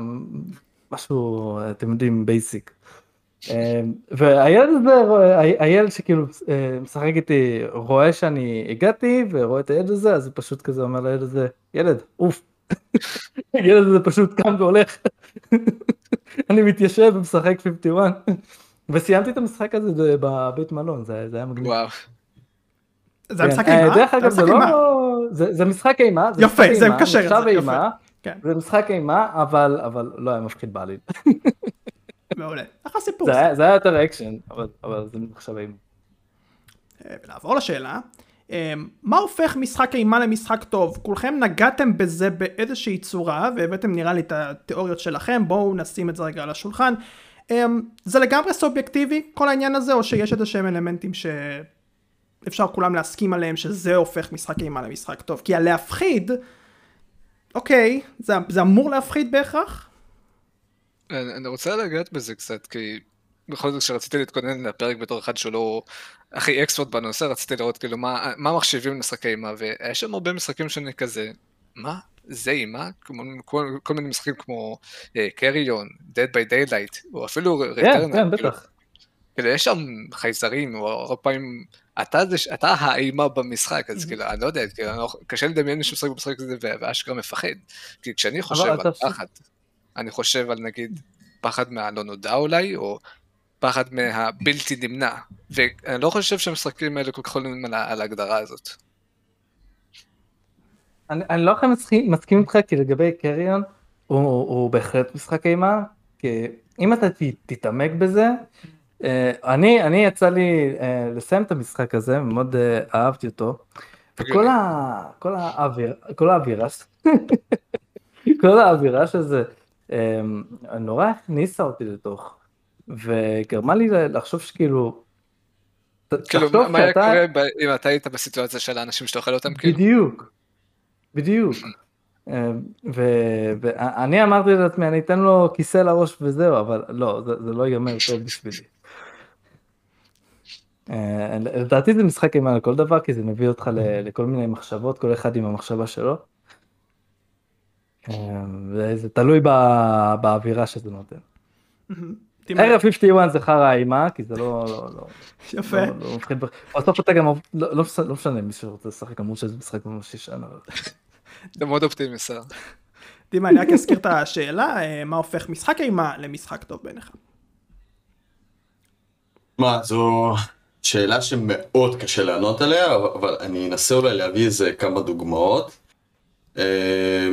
משהו, אתם יודעים, basic. אה, והילד הזה, הילד שכאילו משחק איתי, רואה שאני הגעתי ורואה את הילד הזה, אז הוא פשוט כזה אומר לילד הזה, ילד, עוף. הילד הזה פשוט קם והולך. אני מתיישב ומשחק 51. וסיימתי את המשחק הזה בבית מלון, זה היה מגניב. וואו. זה משחק כן, אימה? דרך אגב זה לא... זה משחק אימה. יפה, זה מקשר את זה. זה משחק אימה, אבל לא היה מפחיד בעליל. מעולה. אחלה סיפור. זה היה יותר אקשן, אבל זה נחשב אימה. אה, נעבור לשאלה. אמ, מה הופך משחק אימה למשחק טוב? כולכם נגעתם בזה באיזושהי צורה והבאתם נראה לי את התיאוריות שלכם, בואו נשים את זה רגע על השולחן. אמ, זה לגמרי סובייקטיבי כל העניין הזה או שיש איזה שהם אלמנטים שאפשר כולם להסכים עליהם שזה הופך משחק אימה למשחק טוב? כי הלהפחיד, אוקיי, זה, זה אמור להפחיד בהכרח? אני רוצה לגעת בזה קצת כי בכל זאת כשרציתי להתכונן לפרק בתור אחד שהוא לא הכי אקספורט בנושא, רציתי לראות כאילו מה, מה מחשיבים למשחקי אימה, והיה שם הרבה משחקים שאני כזה, מה? זה אימה? כמו, כל, כל מיני משחקים כמו קריון, uh, Dead by Daylight, או אפילו רטרנל. כן, כן, כאילו, בטח. כאילו יש שם חייזרים, או הרבה פעמים, אתה, זה, אתה האימה במשחק, אז כאילו, אני לא יודע, כאילו, לא, קשה לדמיין מישהו משחק במשחק הזה ואשכרה מפחד. כי כשאני חושב על פחד, אני חושב על נגיד פחד מהלא נודע אולי, או פחד מהבלתי נמנע, ואני לא חושב שהמשחקים האלה כל כך עולים על, על ההגדרה הזאת. אני, אני לא יכול מסכים, איתך כי לגבי קריון הוא, הוא בהחלט משחק אימה, כי אם אתה תתעמק בזה, אה, אני, אני יצא לי אה, לסיים את המשחק הזה, מאוד אה, אהבתי אותו, וכל ה, כל האוויר, כל האווירה, כל האווירה שזה נורא הכניסה אותי לתוך וגרמה לי לחשוב שכאילו... כאילו, מה היה קורה אם אתה היית בסיטואציה של האנשים שאתה אוכל אותם? כאילו? בדיוק, בדיוק. ואני אמרתי לעצמי, אני אתן לו כיסא לראש וזהו, אבל לא, זה לא ייגמר טוב בשבילי. אה, לדעתי זה משחק אימה לכל דבר, כי זה מביא אותך לכל מיני מחשבות, כל אחד עם המחשבה שלו. אה, וזה תלוי באווירה שזה נותן. ערב 51 זה חרא אימה, כי זה לא, לא, לא, יפה. לא, לא מפחיד, בסוף אתה גם, לא, לא, לא משנה מי שרוצה לשחק, אמרו שזה משחק ממש ישן. זה מאוד אופטימי, סער. דימה, אני רק אזכיר את השאלה, אה, מה הופך משחק אימה למשחק טוב בעיניך? מה, זו שאלה שמאוד קשה לענות עליה, אבל אני אנסה אולי להביא איזה כמה דוגמאות. אה,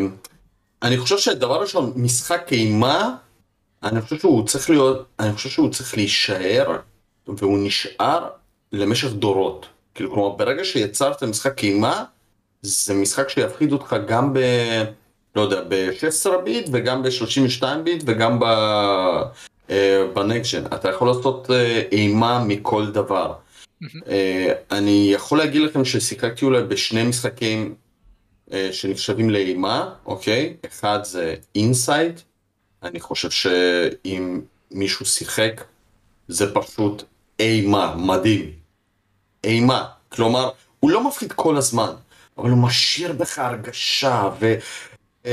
אני חושב שדבר ראשון, משחק אימה אני חושב שהוא צריך להיות, אני חושב שהוא צריך להישאר, והוא נשאר למשך דורות. כאילו, כלומר, ברגע שיצרת משחק אימה, זה משחק שיפחיד אותך גם ב... לא יודע, ב-16 ביט וגם ב-32 ביט וגם בנקשן. אה, אתה יכול לעשות אה, אימה מכל דבר. אה, אני יכול להגיד לכם ששיחקתי אולי בשני משחקים שנחשבים לאימה, אוקיי? אחד זה Inside, אני חושב שאם מישהו שיחק, זה פשוט אימה, מדהים. אימה. כלומר, הוא לא מפחיד כל הזמן, אבל הוא משאיר בך הרגשה, ואני uh,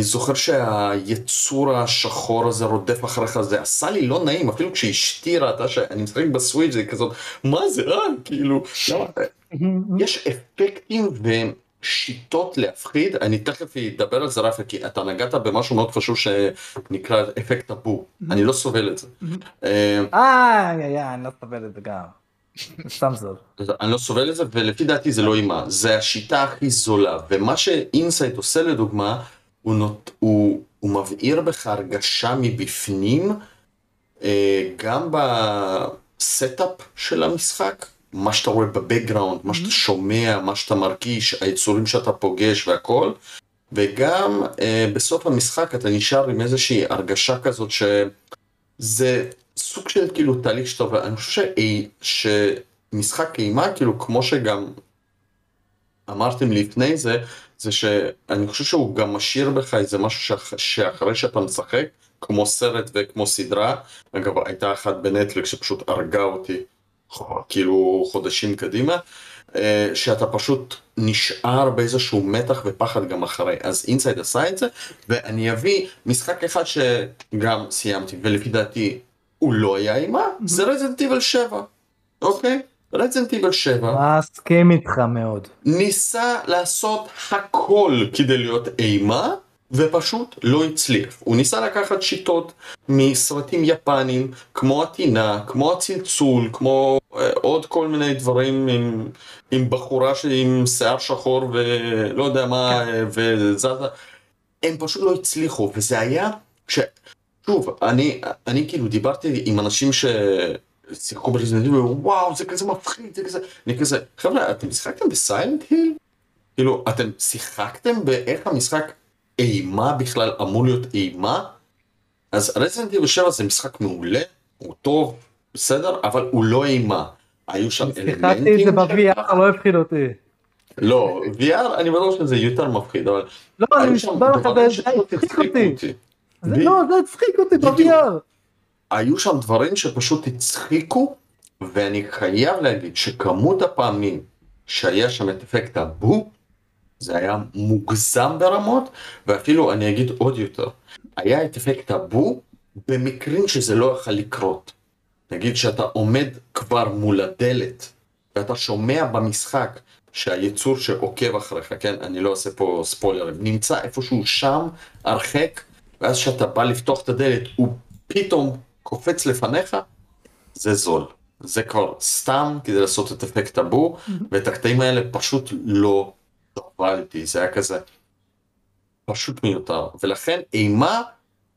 זוכר שהיצור השחור הזה רודף אחריך, זה עשה לי לא נעים, אפילו כשאשתי ראתה שאני משחק בסוויץ' זה כזאת, מה זה רע? כאילו, לא, יש אפקטים והם... שיטות להפחיד, אני תכף אדבר על זה רפי, כי אתה נגעת במשהו מאוד חשוב שנקרא אפקט הבור, אני לא סובל את זה. אה, אה, אני לא סובל את זה גם. סתם זול. אני לא סובל את זה, ולפי דעתי זה לא אימה, זה השיטה הכי זולה, ומה ש Inside עושה לדוגמה, הוא, נות, הוא, הוא מבעיר בך הרגשה מבפנים, אה, גם ב setup של המשחק, מה שאתה רואה ב background, מה שאתה mm-hmm. שומע, מה שאתה מרגיש, היצורים שאתה פוגש והכל. וגם אה, בסוף המשחק אתה נשאר עם איזושהי הרגשה כזאת שזה סוג של כאילו תהליך שאתה עובר. אני חושב משחק אימה, כאילו כמו שגם אמרתם לפני זה, זה שאני חושב שהוא גם משאיר בך איזה משהו שאחרי שאתה משחק, כמו סרט וכמו סדרה, אגב הייתה אחת בנטפליקס שפשוט הרגה אותי, כאילו חודשים קדימה, אה, שאתה פשוט נשאר באיזשהו מתח ופחד גם אחרי, אז אינסייד עשה את זה, ואני אביא משחק אחד שגם סיימתי, ולפי דעתי הוא לא היה אימה, זה רזנטיבל 7, אוקיי? רזנט איבל 7 מסכים איתך מאוד ניסה לעשות הכל כדי להיות אימה ופשוט לא הצליח. הוא ניסה לקחת שיטות מסרטים יפנים כמו הטינה, כמו הצלצול, כמו אה, עוד כל מיני דברים עם, עם בחורה עם שיער שחור ולא יודע מה כן. אה, וזזה. הם פשוט לא הצליחו וזה היה ש... שוב, אני, אני כאילו דיברתי עם אנשים ש... שיחקו ב Resident וואו זה כזה מפחיד זה כזה אני כזה חבר'ה אתם שיחקתם ב Silent Hill? כאילו אתם שיחקתם באיך המשחק אימה בכלל אמור להיות אימה? אז Resident Evil 7 זה משחק מעולה הוא טוב בסדר אבל הוא לא אימה. היו שם אלמנטים שיחקתי את זה ב-VR לא הפחיד אותי. לא VR אני בטוח שזה יותר מפחיד אבל לא אני משתבר לך זה הצחיק אותי לא זה הצחיק אותי ב-VR היו שם דברים שפשוט הצחיקו, ואני חייב להגיד שכמות הפעמים שהיה שם את אפקט הבו, זה היה מוגזם ברמות, ואפילו אני אגיד עוד יותר, היה את אפקט הבו במקרים שזה לא יכול לקרות. נגיד שאתה עומד כבר מול הדלת, ואתה שומע במשחק שהיצור שעוקב אחריך, כן, אני לא עושה פה ספוילרים, נמצא איפשהו שם, הרחק, ואז כשאתה בא לפתוח את הדלת, הוא פתאום קופץ לפניך, זה זול. זה כבר סתם כדי לעשות את אפקט mm-hmm. ואת הקטעים האלה פשוט לא הובלתי, זה היה כזה פשוט מיותר. ולכן אימה,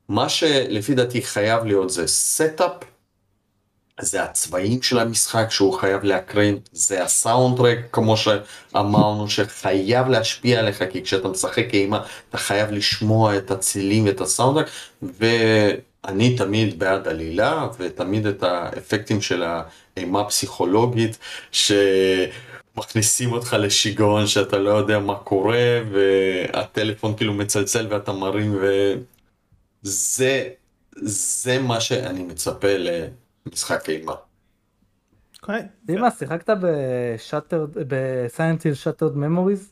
מה שלפי דעתי חייב להיות זה setup, זה הצבעים של המשחק שהוא חייב להקרין, זה ה soundtrack כמו שאמרנו שחייב להשפיע עליך כי כשאתה משחק אימה אתה חייב לשמוע את הצלילים ואת ה soundtrack אני תמיד בעד עלילה ותמיד את האפקטים של האימה הפסיכולוגית שמכניסים אותך לשיגעון שאתה לא יודע מה קורה והטלפון כאילו מצלצל ואתה מרים וזה זה מה שאני מצפה למשחק אימה. דימה, שיחקת ב Shattered, ב Silent Hill Shattered Memories?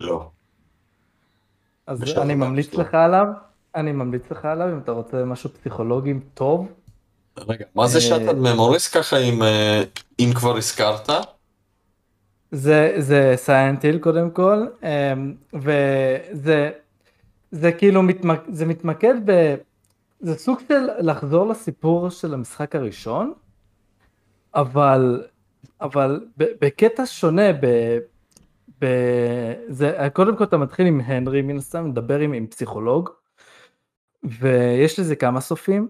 לא. אז אני ממליץ לך עליו. אני ממליץ לך עליו אם אתה רוצה משהו פסיכולוגי טוב. רגע, מה זה Shattered Memories ככה אם, אה, אם כבר הזכרת? זה, זה Silent Hill קודם כל, אמ, וזה זה כאילו מתמק, זה מתמקד ב... זה סוג של לחזור לסיפור של המשחק הראשון, אבל, אבל בקטע שונה, ב, ב, זה, קודם כל אתה מתחיל עם הנרי מן הסתם, מדבר עם, עם פסיכולוג, ויש לזה כמה סופים.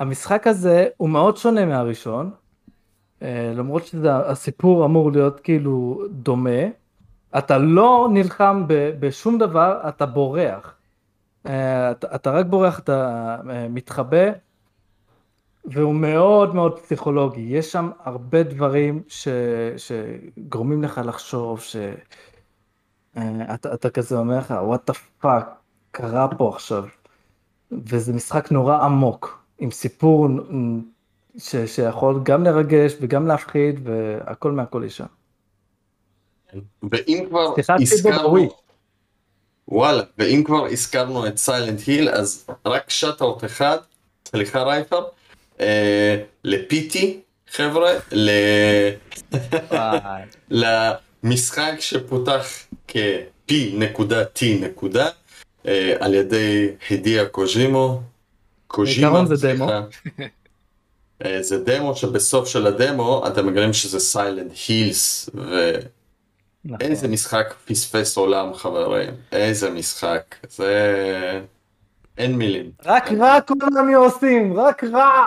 המשחק הזה הוא מאוד שונה מהראשון, אה, למרות שהסיפור אמור להיות כאילו דומה. אתה לא נלחם בשום דבר, אתה בורח. אה, אתה, אתה רק בורח, אתה אה, מתחבא, והוא מאוד מאוד פסיכולוגי. יש שם הרבה דברים ש, שגורמים לך לחשוב, שאתה כזה אומר לך, what the fuck קרה פה עכשיו. וזה משחק נורא עמוק, עם סיפור ש, שיכול גם לרגש וגם להפחיד, והכל מהכל יש שם. ואם כבר הזכרנו, וואלה, ואם כבר הזכרנו את סיילנט היל, אז רק שאט-אוט אחד, סליחה רייפר, אה, לפיטי, חבר'ה, ל... למשחק שפותח כ-P נקודה אה, על ידי הידיה קוז'ימו. קוז'ימה, זה דמו. אה, זה דמו שבסוף של הדמו אתם מגלים שזה סיילנט הילס ואיזה משחק פספס עולם חברים? איזה משחק. זה אין מילים. רק רע כולם עושים רק רע.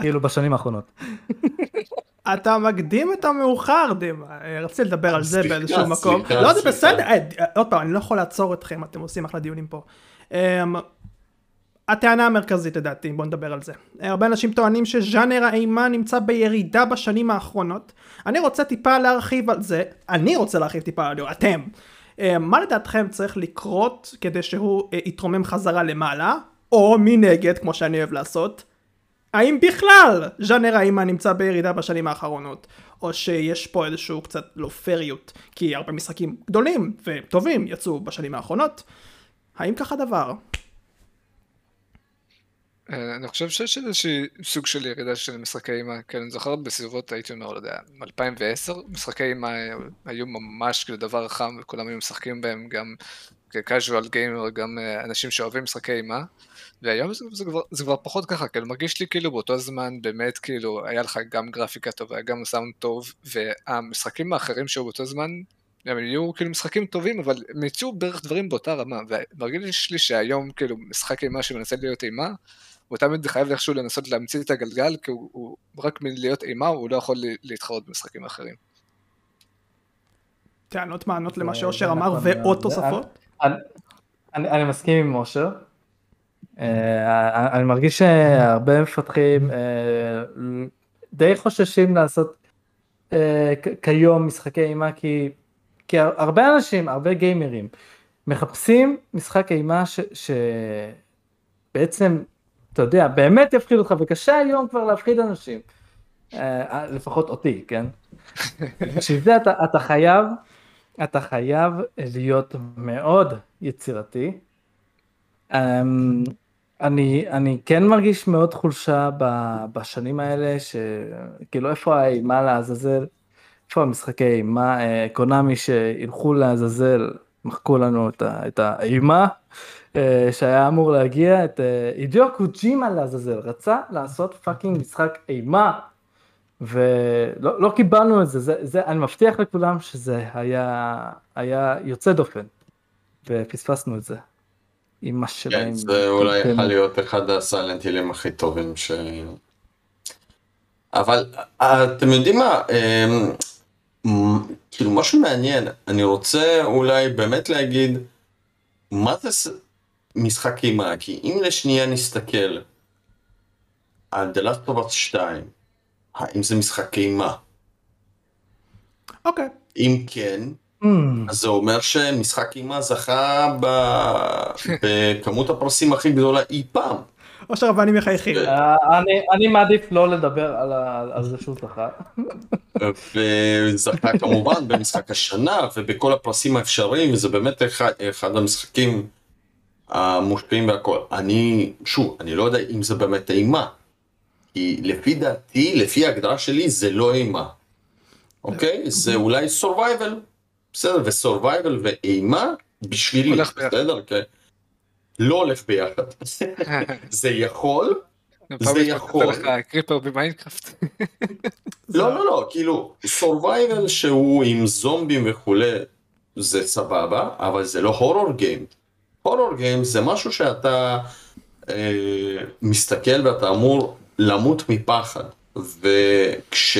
כאילו בשנים האחרונות. אתה מקדים את המאוחר דימה, רציתי לדבר על זה באיזשהו מקום. לא זה בסדר, אה, עוד פעם אני לא יכול לעצור אתכם, אתם עושים אחלה דיונים פה. הטענה המרכזית לדעתי, בוא נדבר על זה. הרבה אנשים טוענים שז'אנר האימה נמצא בירידה בשנים האחרונות. אני רוצה טיפה להרחיב על זה, אני רוצה להרחיב טיפה על זה, אתם. אה, מה לדעתכם צריך לקרות כדי שהוא אה, יתרומם חזרה למעלה, או מנגד, כמו שאני אוהב לעשות, האם בכלל ז'אנר האימה נמצא בירידה בשנים האחרונות, או שיש פה איזשהו קצת לא פריות, כי הרבה משחקים גדולים וטובים יצאו בשנים האחרונות. האם ככה דבר? אה, אני חושב שיש איזושהי סוג של ירידה של משחקי אימה, כן, אני זוכר בסביבות, הייתי אומר, לא יודע, 2010, משחקי אימה היו ממש כאילו דבר חם וכולם היו משחקים בהם, גם כקאז'ואל גיימר, גם אה, אנשים שאוהבים משחקי אימה, והיום זה, זה, כבר, זה כבר פחות ככה, כאילו מרגיש לי כאילו באותו זמן באמת כאילו היה לך גם גרפיקה טובה, גם סאונד טוב, והמשחקים האחרים שהיו באותו זמן, הם היו כאילו משחקים טובים, אבל הם יצאו בערך דברים באותה רמה, ומרגיש לי שהיום כאילו משחק אימה שמנסה להיות אימה, הוא תמיד חייב איכשהו לנסות להמציא את הגלגל, כי הוא, הוא רק מלהיות אימה, הוא לא יכול להתחרות במשחקים אחרים. טענות מענות למה שאושר אמר ועוד תוספות? אני מסכים עם אושר. אה, אני מרגיש שהרבה מפתחים אה, די חוששים לעשות אה, כיום משחקי אימה כי, כי הרבה אנשים, הרבה גיימרים מחפשים משחק אימה שבעצם אתה יודע, באמת יפחיד אותך, וקשה היום כבר להפחיד אנשים. אה, לפחות אותי, כן? בשביל זה אתה, אתה חייב, אתה חייב להיות מאוד יצירתי. אמ, אני, אני כן מרגיש מאוד חולשה בשנים האלה, שכאילו איפה האימה לעזאזל, איפה המשחקי אימה, אה, Konami שילכו לעזאזל, מחקו לנו את האימה, אה, שהיה אמור להגיע את הידאו קוג'ימה לעזאזל, רצה לעשות fucking משחק אימה ולא לא קיבלנו את זה, זה, זה, אני מבטיח לכולם שזה היה, היה יוצא דופן ופספסנו את זה. אימא שלהם. כן, זה אולי יכול להיות אחד הסיילנט הילים הכי טובים ש... אבל אתם יודעים מה, אמ, כאילו משהו מעניין, אני רוצה אולי באמת להגיד, מה זה משחק אימה, כי אם לשנייה נסתכל על The Last of Us 2, האם זה משחק אימה? אוקיי. Okay. אם כן, mm. אז זה אומר שמשחק אימה זכה ב... בכמות הפרסים הכי גדולה אי פעם. אושר ואני מחייכים. אה, אני מעדיף לא לדבר על זה שהוא זכה. וזכה כמובן במשחק השנה ובכל הפרסים האפשריים, וזה באמת אחד המשחקים המושפעים והכל. אני, שוב, אני לא יודע אם זה באמת אימה. כי לפי דעתי, לפי ההגדרה שלי, זה לא אימה. אוקיי? זה אולי survival. בסדר, ו-survival ואימה בשבילי, בסדר? כן. לא הולך ביחד. זה יכול, זה יכול. קריפר במיינקראפט. לא, לא, לא, כאילו, survival שהוא עם זומבים וכולי, זה סבבה, אבל זה לא הורור גיים. הורור גיים זה משהו שאתה אה, מסתכל ואתה אמור למות מפחד. וכש...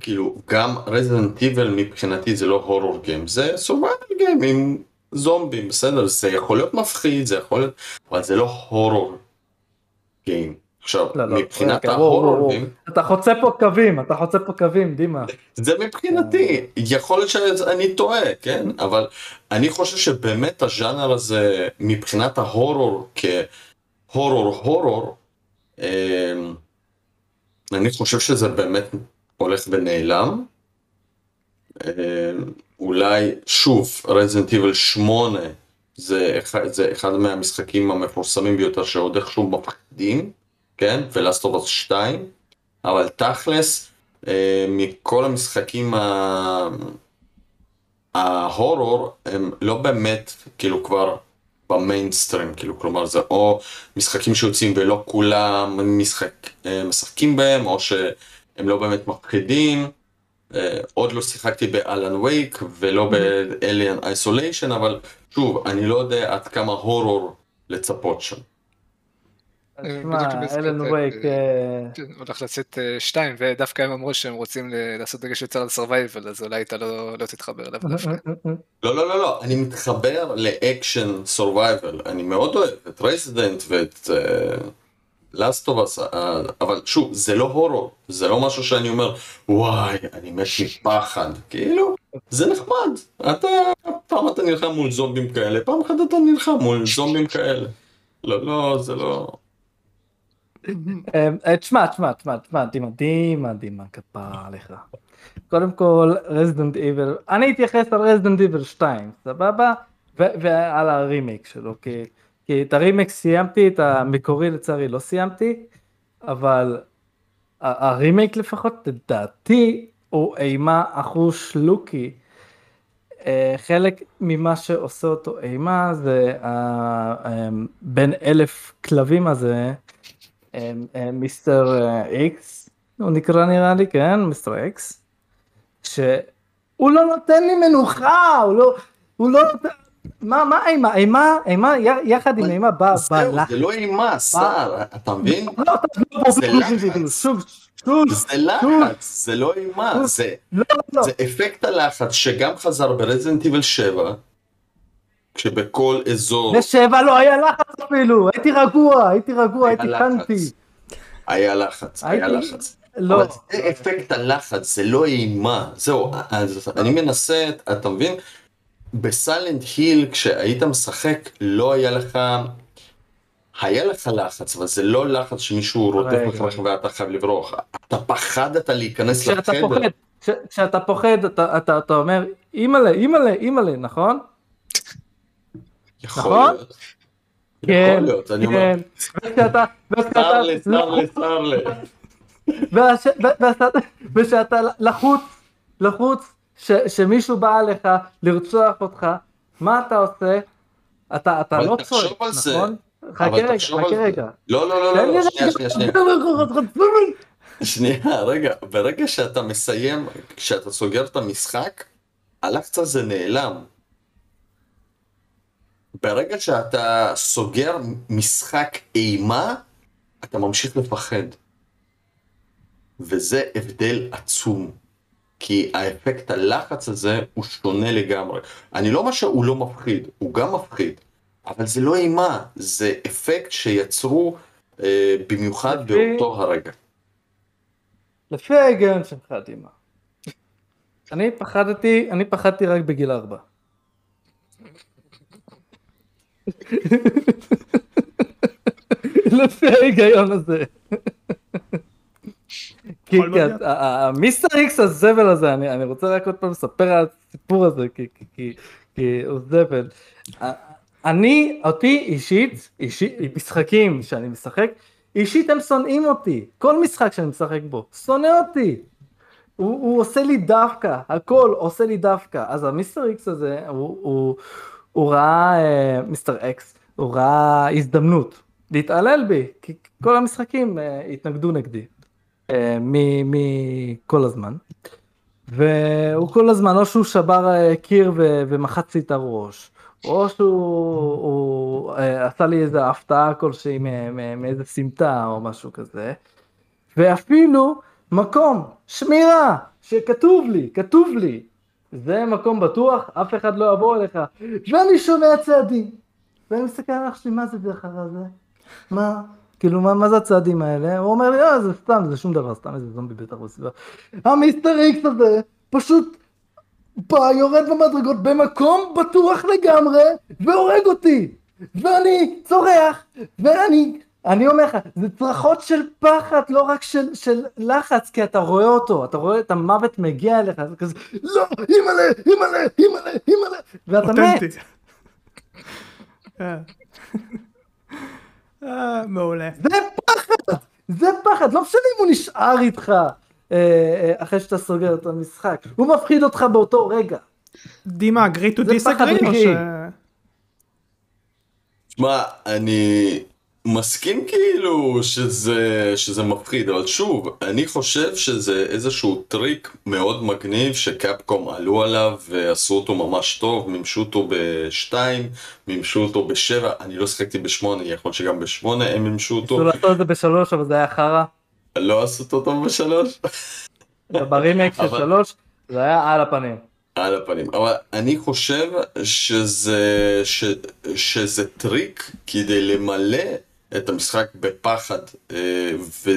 כאילו, גם Resident Evil מבחינתי זה לא horror game, זה survival game עם זומבים, בסדר? זה יכול להיות מפחיד, זה יכול להיות... אבל זה לא horror game. עכשיו, לא, לא, מבחינת ה horror game... אתה חוצה פה קווים, אתה חוצה פה קווים, דימה. זה מבחינתי, יכול להיות שאני טועה, כן? אבל אני חושב שבאמת הז'אנר הזה, מבחינת ההורור כהורור הורור, אמ, אני חושב שזה באמת הולך ונעלם. אמ, אולי, שוב, רזנט איבל 8 זה אחד, זה אחד מהמשחקים המפורסמים ביותר שעוד איכשהו מפחידים, כן? ולאסטובוס 2, אבל תכלס, אה, מכל המשחקים ה... ההורור הם לא באמת כאילו כבר במיינסטרים, כאילו כלומר זה או משחקים שיוצאים ולא כולם משחק, אה, משחקים בהם, או שהם לא באמת מפחידים. אה, עוד לא שיחקתי ב Alan Wake ולא ב Alien Isolation, אבל שוב, אני לא יודע עד כמה הורור לצפות שם. תשמע, Alan Wake... הולך לצאת שתיים, ודווקא הם אמרו שהם רוצים לעשות דגש יותר על survival, אז אולי אתה לא תתחבר אליו דווקא. לא, לא, לא, לא, אני מתחבר לאקשן survival, אני מאוד אוהב את Resident ואת Last of Us, אבל שוב, זה לא הורו, זה לא משהו שאני אומר, וואי, אני מת מפחד, כאילו, זה נחמד, אתה, פעם אתה נלחם מול זומבים כאלה, פעם אחת אתה נלחם מול זומבים כאלה. לא, לא, זה לא... אה, תשמע, תשמע, תשמע, תשמע, דימה, דימה, דימה, כפרה עליך. קודם כל, Resident Evil, אני אתייחס על Resident Evil 2, סבבה? ועל הרימייק שלו, כי, כי את הרימייק סיימתי, את המקורי לצערי לא סיימתי, אבל הרימייק לפחות, לדעתי, הוא אימה אחושלוקי. אה, חלק ממה שעושה אותו אימה זה בין אלף כלבים הזה, מיסטר איקס, הוא נקרא נראה לי, כן, מיסטר איקס, שהוא לא נותן לי מנוחה, הוא לא, הוא לא נותן, מה, מה אימה, אימה, אימה, יחד עם אימה בא, בא לך. זה לא אימה, שר, אתה מבין? זה לחץ, זה לחץ, זה לא אימה, זה אפקט הלחץ שגם חזר ברזנט איבל 7. כשבכל אזור... בשבע לא היה לחץ אפילו, הייתי רגוע, הייתי רגוע, הייתי קנטי. היה לחץ, היה לחץ. לא. אבל זה אפקט הלחץ, זה לא אימה. זהו, אני מנסה, אתה מבין? בסיילנט היל, כשהיית משחק, לא היה לך... היה לך לחץ, אבל זה לא לחץ שמישהו רודף לך ואתה חייב לברוח. אתה פחדת להיכנס לחדר. כשאתה פוחד, אתה אומר, אימא'לה, אימא'לה, אימא'לה, נכון? יכול נכון? להיות. כן, יכול להיות, אני אומר. ושאתה, צר לי, צר לי, צר לי. ושאתה לחוץ, לחוץ, שמישהו בא אליך לרצוח אותך, מה אתה עושה? אתה, אתה לא צועק, נכון? חכה רגע, חכה רגע. לא, לא, לא, לא, שנייה, שנייה, שנייה. שנייה, רגע, ברגע שאתה מסיים, כשאתה סוגר את המשחק, הלחץ הזה נעלם. ברגע שאתה סוגר משחק אימה, אתה ממשיך לפחד. וזה הבדל עצום. כי האפקט הלחץ הזה הוא שונה לגמרי. אני לא אומר שהוא לא מפחיד, הוא גם מפחיד, אבל זה לא אימה, זה אפקט שיצרו אה, במיוחד לפי... באותו הרגע. לפי ההיגיון שלך, דימה. אני פחדתי, אני פחדתי רק בגיל ארבע. לפי ההיגיון הזה. כי המיסטר איקס הזבל הזה, אני רוצה רק עוד פעם לספר על הסיפור הזה, כי הוא זבל. אני, אותי אישית, משחקים שאני משחק, אישית הם שונאים אותי. כל משחק שאני משחק בו, שונא אותי. הוא, הוא עושה לי דווקא, הכל עושה לי דווקא. אז המיסטר איקס הזה, הוא, הוא, הוא ראה, אה, מיסטר אקס, הוא ראה הזדמנות להתעלל בי, כי כל המשחקים אה, התנגדו נגדי, אה, מכל הזמן. והוא כל הזמן, או שהוא שבר קיר ומחץ לי את הראש, או שהוא עשה לי איזה הפתעה כלשהי מאיזה סמטה או משהו כזה, ואפילו מקום, שמירה, שכתוב לי, כתוב לי, זה מקום בטוח, אף אחד לא יבוא אליך. ואני שומע צעדים. ואני מסתכל על אח שלי, מה זה דרך אגב זה? מה? כאילו, מה, מה זה הצעדים האלה? הוא אומר לי, אה, זה סתם, זה שום דבר, סתם איזה זומבי בטח בסביבה. המיסטר איקס הזה, פשוט בא, יורד במדרגות במקום בטוח לגמרי, והורג אותי. ואני צורח, ואני אני אומר לך, זה צרחות של פחד, לא רק של, של לחץ, כי אתה רואה אותו, אתה רואה את המוות מגיע אליך, זה כזה, לא, אימא'לה, אימא'לה, אימא'לה, אימא'לה, ואתה מת. אה. אה, מעולה. זה פחד, זה פחד, לא משנה אם הוא נשאר איתך אה, אחרי שאתה סוגר את המשחק, הוא מפחיד אותך באותו רגע. דימה, agree to disagree או ש... שמע, אני... מסכים כאילו שזה, שזה מפחיד, אבל שוב, אני חושב שזה איזשהו טריק מאוד מגניב שקפקום עלו עליו ועשו אותו ממש טוב, מימשו אותו בשתיים, מימשו אותו בשבע, אני לא שחקתי בשמונה, יכול שגם בשמונה הם מימשו אותו. ניסו לעשות את זה בשלוש, אבל זה היה חרא. לא עשו אותו טוב בשלוש? ברימק של שלוש, זה היה על הפנים. על הפנים, אבל אני חושב שזה, ש, שזה טריק כדי למלא את המשחק בפחד אה, ו,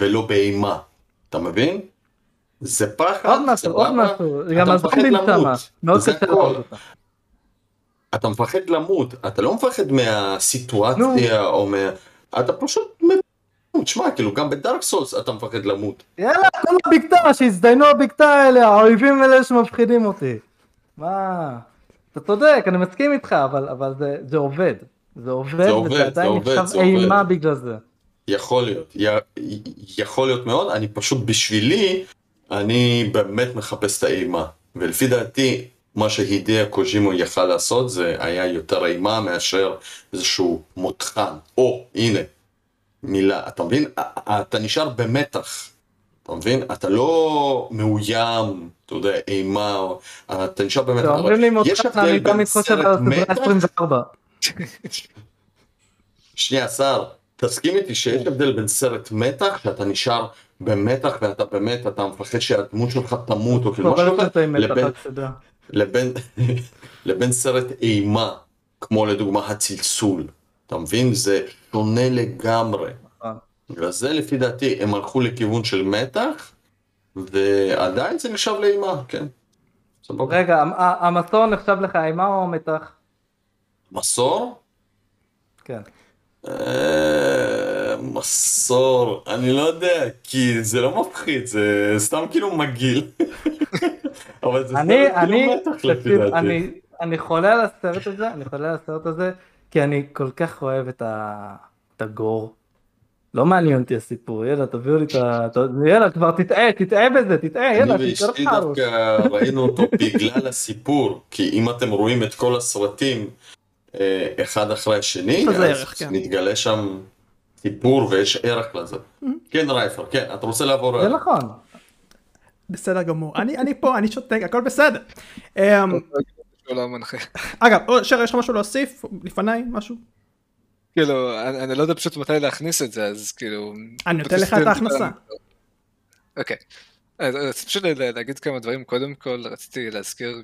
ולא באימה, אתה מבין? זה פחד, עוד משהו, עוד משהו, גם הזומבים שמה, מאוד קשה לראות אותה. אתה מפחד למות, אתה לא מפחד מהסיטואציה או מה... אתה פשוט תשמע, כאילו גם בדארק סולס אתה מפחד למות. יאללה, כל הבקתה, שיזדיינו הבקתה האלה, האויבים האלה שמפחידים אותי. מה? אתה צודק, אני מסכים איתך, אבל, אבל זה, זה עובד. זה עובד, זה עובד וזה עדיין נחשב אימה בגלל זה. יכול להיות, י, יכול להיות מאוד, אני פשוט בשבילי, אני באמת מחפש את האימה. ולפי דעתי, מה שהידיה קוז'ימו יכל לעשות זה היה יותר אימה מאשר איזשהו מותחן. או, הנה, מילה, אתה מבין? אתה נשאר במתח, אתה מבין? אתה לא מאוים, אתה יודע, אימה, אתה נשאר במתח. אומרים לי מותחן, אני תמיד חושב על הסדרה 24. שנייה, שר, תסכים איתי שיש הבדל בין סרט מתח, שאתה נשאר במתח ואתה באמת, אתה מפחד שהדמות שלך תמות או כאילו משהו כזה, לבין סרט אימה, כמו לדוגמה הצלצול. אתה מבין? זה שונה לגמרי. בגלל אה. זה לפי דעתי הם הלכו לכיוון של מתח, ועדיין זה נחשב לאימה, כן. סבבה. רגע, המסור נחשב לך אימה או מתח? מסור? כן. אה, מסור, אני לא יודע, כי זה לא מפחיד, זה סתם כאילו מגעיל. אבל זה סתם כאילו מתח לפי דעתי. אני חולה על הסרט הזה, אני חולה על הסרט הזה, כי אני כל כך אוהב את, ה... את הגור. לא מעניין אותי הסיפור, יאללה תביאו לי את ה... יאללה כבר תטעה, תטעה בזה, תטעה, יאללה, תתקרב לך. אני ואשתי דווקא ראינו אותו בגלל הסיפור, כי אם אתם רואים את כל הסרטים אחד אחרי השני, אז ערך, כן. נתגלה שם סיפור ויש ערך לזה. Mm-hmm. כן רייפר, כן, אתה רוצה לעבור... זה נכון. בסדר גמור, אני פה, אני שותק, הכל בסדר. אמ. אגב, שר, יש לך משהו להוסיף? לפניי, משהו? כאילו, אני, אני לא יודע פשוט מתי להכניס את זה, אז כאילו... אני נותן לך את ההכנסה. אוקיי. אז פשוט להגיד כמה דברים, קודם כל רציתי להזכיר,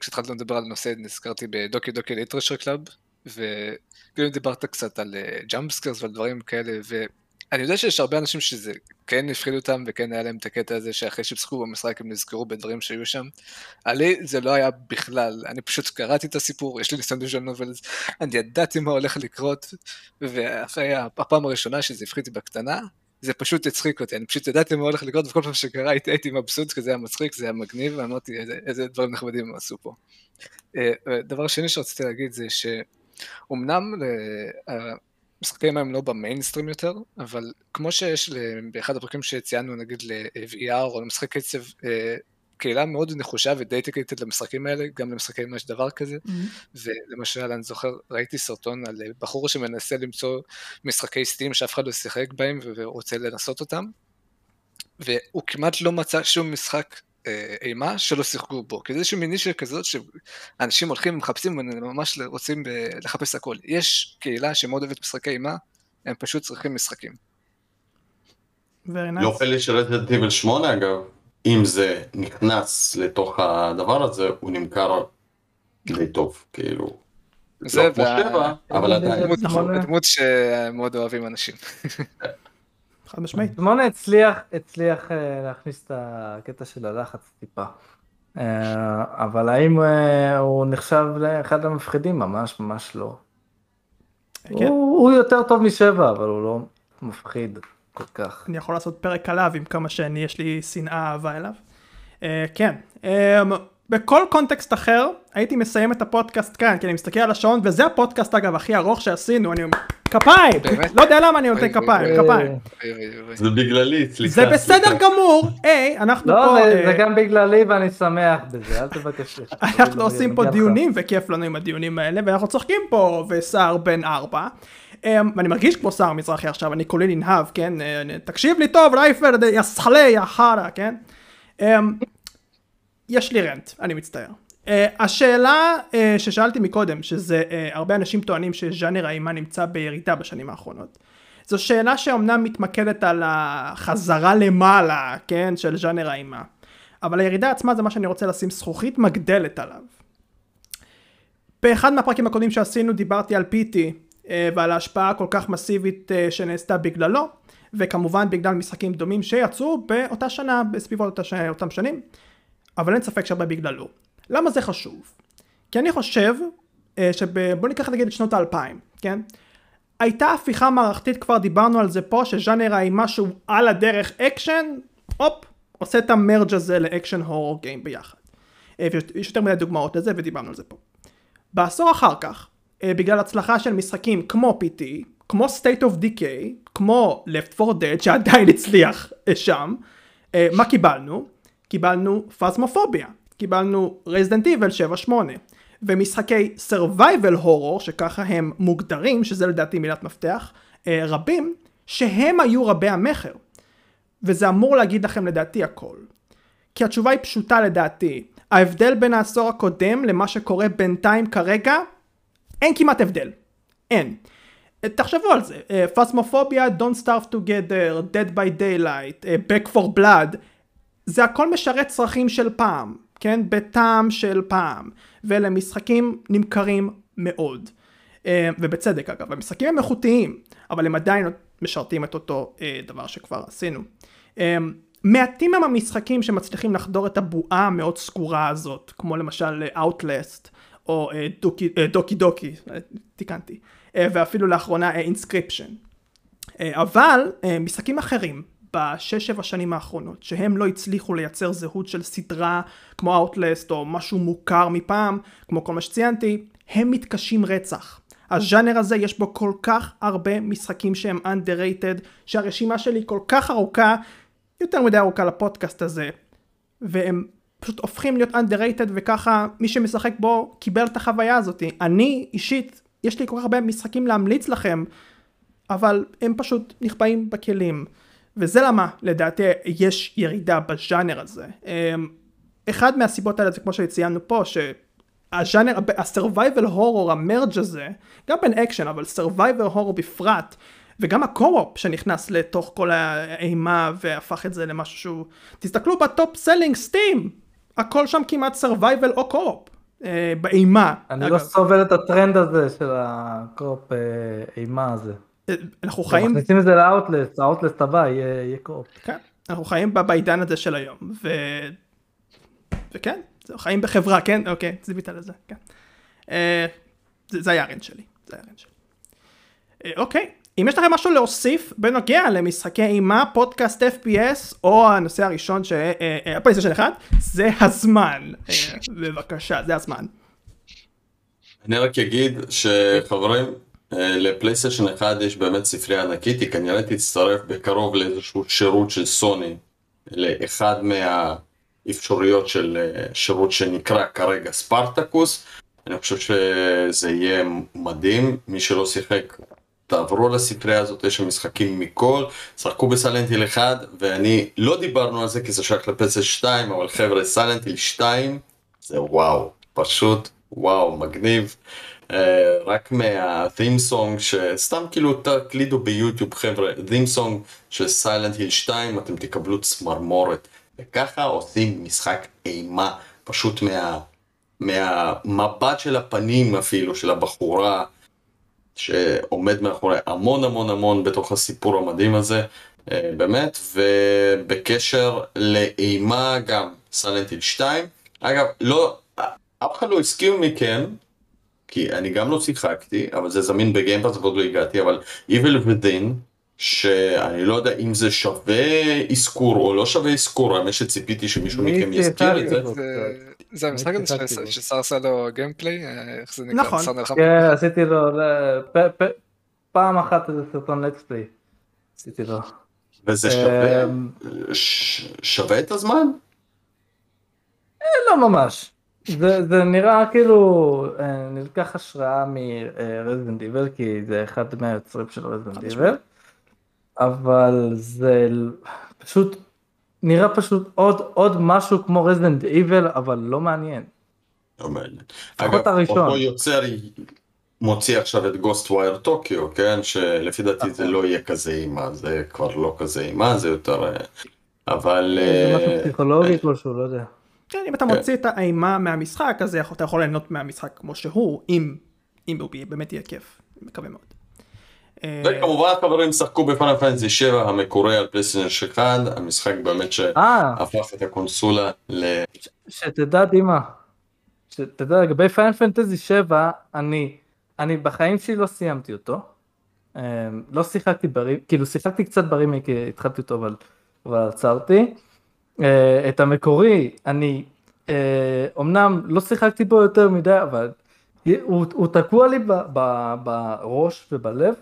כשהתחלנו לדבר על נושא, נזכרתי ב Doki Doki Literature Club, וכאילו דיברת קצת על jump scares ועל דברים כאלה, אני יודע שיש הרבה אנשים שזה כן הפחיד אותם וכן היה להם את הקטע הזה שאחרי שהם במשחק הם נזכרו בדברים שהיו שם. עלי זה לא היה בכלל, אני פשוט קראתי את הסיפור, יש לי ניסיון של נובלס, אני ידעתי מה הולך לקרות, ואחרי הפעם הראשונה שזה הפחיד בקטנה, זה פשוט הצחיק אותי, אני פשוט ידעתי מה הולך לקרות, וכל פעם שקרה הייתי מבסוט, כי זה היה מצחיק, זה היה מגניב, ואמרתי איזה, איזה דברים נחמדים הם עשו פה. אה, דבר שני שרציתי להגיד זה שאומנם משחקי אימה הם לא במיינסטרים יותר, אבל כמו שיש באחד הפרקים שציינו נגיד ל-VR או למשחק קצב, אה, קהילה מאוד נחושה ודייטיקטד למשחקים האלה, גם למשחקי אימה יש דבר כזה, mm-hmm. ולמשל אני זוכר, ראיתי סרטון על בחור שמנסה למצוא משחקי סטים שאף אחד לא שיחק בהם ורוצה לנסות אותם, והוא כמעט לא מצא שום משחק אה, אימה שלא שיחקו בו, כי זה איזושהי מין נישה כזאת שאנשים הולכים ומחפשים וממש רוצים לחפש הכל. יש קהילה שמאוד אוהבת משחקי אימה, הם פשוט צריכים משחקים. לא פלא של רזידנט איבל 8 אגב, אם זה נכנס לתוך הדבר הזה, הוא נמכר די טוב, כאילו. זה לא כמו שבע, אבל עדיין. דמות שמאוד אוהבים אנשים. חד משמעית. שמונה הצליח, הצליח אה, להכניס את הקטע של הלחץ טיפה. אה, אבל האם אה, הוא נחשב לאחד המפחידים? ממש ממש לא. כן. הוא, הוא יותר טוב משבע, אבל הוא לא מפחיד כל כך. אני יכול לעשות פרק עליו עם כמה שאני, יש לי שנאה אהבה אליו. Uh, כן, um, בכל קונטקסט אחר הייתי מסיים את הפודקאסט כאן, כי אני מסתכל על השעון, וזה הפודקאסט אגב הכי ארוך שעשינו, אני אומר, כפיים! לא יודע למה אני נותן כפיים, כפיים. זה בגללי, סליחה. זה בסדר גמור, היי, אנחנו לא, פה... לא, זה גם בגללי ואני שמח בזה, אל תבקש. אנחנו עושים פה דיונים, וכיף לנו עם הדיונים האלה, ואנחנו צוחקים פה, וסער בן ארבע. ואני מרגיש כמו שר מזרחי עכשיו, אני כולי ננהב, כן? תקשיב לי טוב, רייפר, יא סחלה, יא חרא, כן? יש לי רנט, אני מצטער. Uh, השאלה uh, ששאלתי מקודם, שזה uh, הרבה אנשים טוענים שז'אנר האימה נמצא בירידה בשנים האחרונות. זו שאלה שאומנם מתמקדת על החזרה למעלה, כן, של ז'אנר האימה. אבל הירידה עצמה זה מה שאני רוצה לשים זכוכית מגדלת עליו. באחד מהפרקים הקודמים שעשינו דיברתי על uh, ועל ההשפעה הכל כך מסיבית uh, שנעשתה בגללו, וכמובן בגלל משחקים דומים שיצאו באותה שנה, בסביבות אותם שנים, אבל אין ספק שהרבה בגללו. למה זה חשוב? כי אני חושב אה, שב... בוא ניקח נגיד את שנות האלפיים, כן? הייתה הפיכה מערכתית, כבר דיברנו על זה פה, שז'אנר האימה שהוא על הדרך אקשן, הופ, עושה את ה merge הזה לאקשן horror game ביחד. אה, ויש יותר מדי דוגמאות לזה ודיברנו על זה פה. בעשור אחר כך, אה, בגלל הצלחה של משחקים כמו PT, כמו State of Decay, כמו Left 4 Dead שעדיין הצליח שם, מה קיבלנו? קיבלנו פזמופוביה. קיבלנו רזידנט איבל 7-8 ומשחקי survival horror שככה הם מוגדרים שזה לדעתי מילת מפתח אה, רבים שהם היו רבי המכר וזה אמור להגיד לכם לדעתי הכל כי התשובה היא פשוטה לדעתי ההבדל בין העשור הקודם למה שקורה בינתיים כרגע אין כמעט הבדל אין תחשבו על זה, פסמופוביה, uh, Don't Starve Together, Dead by Daylight, uh, Back for Blood, זה הכל משרת צרכים של פעם. כן? בטעם של פעם, ואלה משחקים נמכרים מאוד. אה, ובצדק אגב, המשחקים הם איכותיים, אבל הם עדיין משרתים את אותו אה, דבר שכבר עשינו. אה, מעטים הם המשחקים שמצליחים לחדור את הבועה המאוד סגורה הזאת, כמו למשל Outlast, או Doki Doki, Doki תיקנתי, ואפילו לאחרונה Inscryption. אבל משחקים אחרים, בשש שבע שנים האחרונות שהם לא הצליחו לייצר זהות של סדרה כמו Outlast או משהו מוכר מפעם כמו כל מה שציינתי הם מתקשים רצח הז'אנר הזה יש בו כל כך הרבה משחקים שהם underrated שהרשימה שלי כל כך ארוכה יותר מדי ארוכה לפודקאסט הזה והם פשוט הופכים להיות underrated וככה מי שמשחק בו קיבל את החוויה הזאת. אני אישית יש לי כל כך הרבה משחקים להמליץ לכם אבל הם פשוט נחבאים בכלים. וזה למה לדעתי יש ירידה בז'אנר הזה. אמ, אחד מהסיבות האלה זה כמו שציינו פה שהז'אנר, הסרווייבל הורור המרג' הזה, גם בין אקשן אבל survival horror בפרט וגם ה co-op שנכנס לתוך כל האימה והפך את זה למשהו שהוא, תסתכלו ב top selling Steam, הכל שם כמעט survival או co-op. אה, באימה. אני לא סובל את הטרנד הזה של ה co-op אה, אימה הזה. אנחנו חיים... מכניסים את זה ל Outlast, ה Outlast הבא יהיה co-op. כן, אנחנו חיים בעידן הזה של היום, ו... וכן, חיים בחברה, כן? אוקיי, זיווית לזה, כן. אה, זה, היה הרנט שלי, זה היה הרנט שלי. אה, אוקיי, אם יש לכם משהו להוסיף בנוגע למשחקי אימה, פודקאסט FPS, או הנושא הראשון, הפלייסטיישן אה, אחד, זה הזמן. בבקשה, זה הזמן. אני רק אגיד שחברים, אה, לפלייסטיישן 1 יש באמת ספרייה ענקית, היא כנראה תצטרף בקרוב לאיזשהו שירות של סוני, לאחד מהאפשרויות של אה, שירות שנקרא כרגע ספרטקוס. אני חושב שזה יהיה מדהים, מי שלא שיחק, תעברו לספרייה הזאת, יש שם משחקים מכל, שחקו בסלנטיל 1, ואני, לא דיברנו על זה כי זה שייך לפסל 2, אבל חבר'ה, סלנטיל 2 זה וואו, פשוט וואו, מגניב. אה, רק מה-theme song שסתם כאילו תקלידו ביוטיוב חבר'ה, theme song של סיילנט היל 2 אתם תקבלו צמרמורת. וככה עושים משחק אימה פשוט מה, מהמבט של הפנים אפילו של הבחורה שעומד מאחורי המון המון המון בתוך הסיפור המדהים הזה אה, באמת ובקשר לאימה גם סיילנט היל 2 אגב לא אף אחד לא הסכים מכם כי אני גם לא שיחקתי, אבל זה זמין בגיימפאס ועוד לא הגעתי, אבל Evil Within, שאני לא יודע אם זה שווה אזכור או לא שווה אזכור, האמת שציפיתי שמישהו מכם יזכיר את זה. זה המשחק הזה ששר עשה לו גיימפליי, איך זה נקרא? נכון. כן, עשיתי לו, פעם אחת איזה סרטון לקספליי, עשיתי לו. וזה שווה, שווה את הזמן? אה, לא ממש. זה, זה נראה כאילו אה, נלקח השראה מרזדנט איבל כי זה אחד מהיוצרים של רזדנט איבל אבל זה פשוט נראה פשוט עוד עוד משהו כמו רזדנט איבל אבל לא מעניין. לא מעניין. אגב, אותו יוצר מוציא עכשיו את גוסט ווייר טוקיו, כן? שלפי דעתי זה נכון. לא יהיה כזה אימה, זה כבר לא כזה אימה, זה יותר... אה, אבל... זה משהו אה, פסיכולוגי כלשהו, לא יודע. כן, אם אתה כן. מוציא את האימה מהמשחק, אז אתה יכול ליהנות מהמשחק כמו שהוא, אם, אם הוא באמת יהיה כיף, מקווה מאוד. אה, וכמובן חברים שחקו בפאנל פנטזי 7 המקורי על פלייסטיישן 1, המשחק באמת שהפך את הקונסולה ל... שתדע דימה, שתדע לגבי פאנל פנטזי 7, אני, אני בחיים שלי לא סיימתי אותו, לא שיחקתי ברי, כאילו שיחקתי קצת ברימי כי התחלתי אותו אבל, אבל עצרתי. אה, את המקורי, אני אומנם לא שיחקתי בו יותר מדי, אבל הוא, הוא תקוע לי ב, ב, בראש ובלב,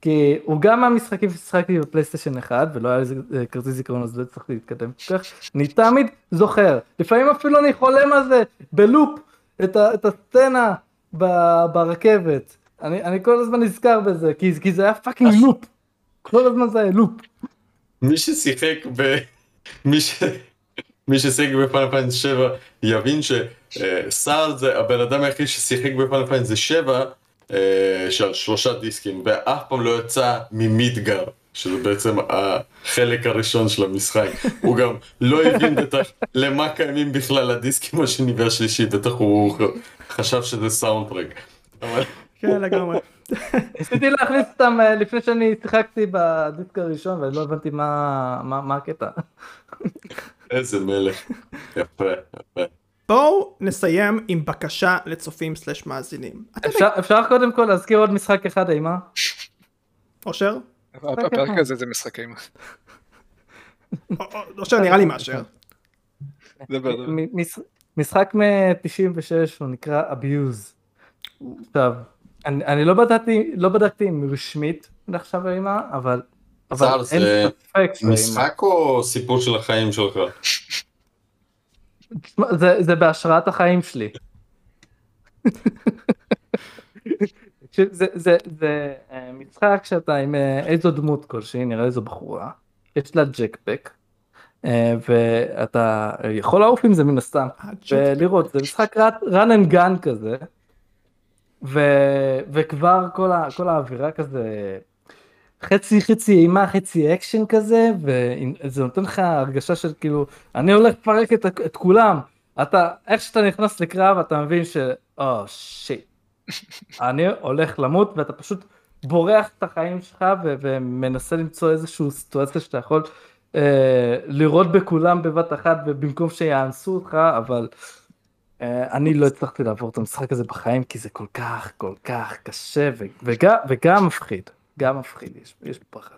כי הוא גם מהמשחקים ששיחקתי בפלייסטיישן 1 ולא היה לזה אה, כרטיס זיכרון אז לא הצלחתי להתקדם כל כך, אני תמיד זוכר, לפעמים אפילו אני חולם על זה ב loop, את, ה, את הסצנה ב, ברכבת, אני, אני כל הזמן נזכר בזה, כי, כי זה היה fucking loop, כל הזמן זה היה loop. מי ששיחק ב... מי, ש... מי ששיחק ב Final Fantasy 7 יבין שסער זה הבן אדם היחיד ששיחק ב Final Fantasy 7 אה, של שלושה דיסקים ואף פעם לא יצא מ Midgar שזה בעצם החלק הראשון של המשחק הוא גם לא הבין בטח למה קיימים בכלל הדיסקים השני והשלישי בטח הוא חשב שזה soundtrack. כן לגמרי. ניסיתי להכניס אותם אה, לפני שאני שיחקתי בדיסק הראשון ולא הבנתי מה הקטע. איזה מלך, יפה, יפה. בואו נסיים עם בקשה לצופים סלש מאזינים. אפשר, אפשר קודם כל להזכיר עוד משחק אחד אימה? אושר? הפרק הזה זה משחק אימה. אושר נראה לי מאשר. משחק מ-96 הוא נקרא Abuse. עכשיו, אני, אני לא בדקתי, לא בדקתי אם רשמית נחשב אימה, אבל, אבל אין ספק שזה משחק או סיפור של החיים שלך? זה, זה בהשראת החיים שלי. זה, זה, זה אה, משחק שאתה עם אה, איזו דמות כלשהי, נראה איזו בחורה, יש לה ג'קפק, אה, ואתה יכול לעוף עם זה מן הסתם, ולראות, זה משחק run and gun כזה, ו, וכבר כל, ה, כל האווירה כזה חצי חצי אימה חצי אקשן כזה וזה נותן לך הרגשה של כאילו אני הולך לפרק את, את כולם אתה איך שאתה נכנס לקרב אתה מבין ש... או oh, shit. אני הולך למות ואתה פשוט בורח את החיים שלך ו- ומנסה למצוא איזושהי סיטואציה שאתה יכול אה, לראות בכולם בבת אחת ובמקום שיאנסו אותך אבל אה, אני לא הצלחתי לעבור את המשחק הזה בחיים כי זה כל כך כל כך קשה וגם, וגם מפחיד. גם מפחיד, יש, יש פחד.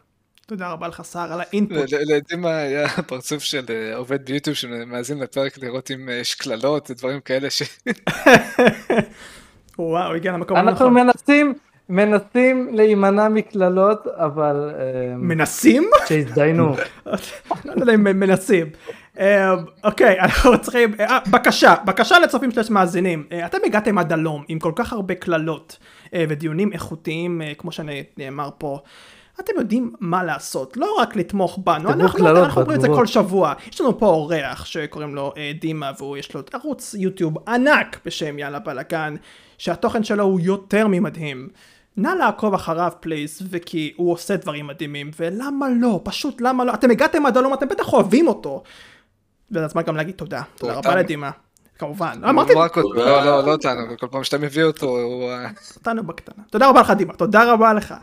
תודה רבה לך סער על האינפוט. לדעתי מה היה הפרצוף של אה, עובד ביוטיוב שמאזין לפרק לראות אם יש קללות ודברים כאלה ש... וואו, הגיע למקום הנכון. אנחנו מנסים, מנסים להימנע מקללות, אבל... אה, מנסים? שהזדיינו. לא יודע אם מנסים. אה, אוקיי, אנחנו צריכים, בקשה, בקשה לצופים של מאזינים. אתם הגעתם עד הלום עם כל כך הרבה קללות. אה, ודיונים איכותיים, אה, כמו שנאמר פה. אתם יודעים מה לעשות, לא רק לתמוך בנו, אנחנו, אנחנו אומרים את זה כל שבוע. יש לנו פה אורח שקוראים לו אה, דימה והוא יש לו ערוץ יוטיוב ענק בשם יאללה בלאגן, שהתוכן שלו הוא יותר ממדהים. נא לעקוב אחריו please, וכי הוא עושה דברים מדהימים, ולמה לא, פשוט למה לא, אתם הגעתם עד הלום, אתם בטח אוהבים אותו. וזה הזמן גם להגיד תודה, תודה רבה לדימה. כמובן. אמרתי... לא, לא, לא אותנו, כל פעם שאתה מביא אותו הוא... אותנו בקטנה. תודה רבה לך דימה, תודה רבה לך.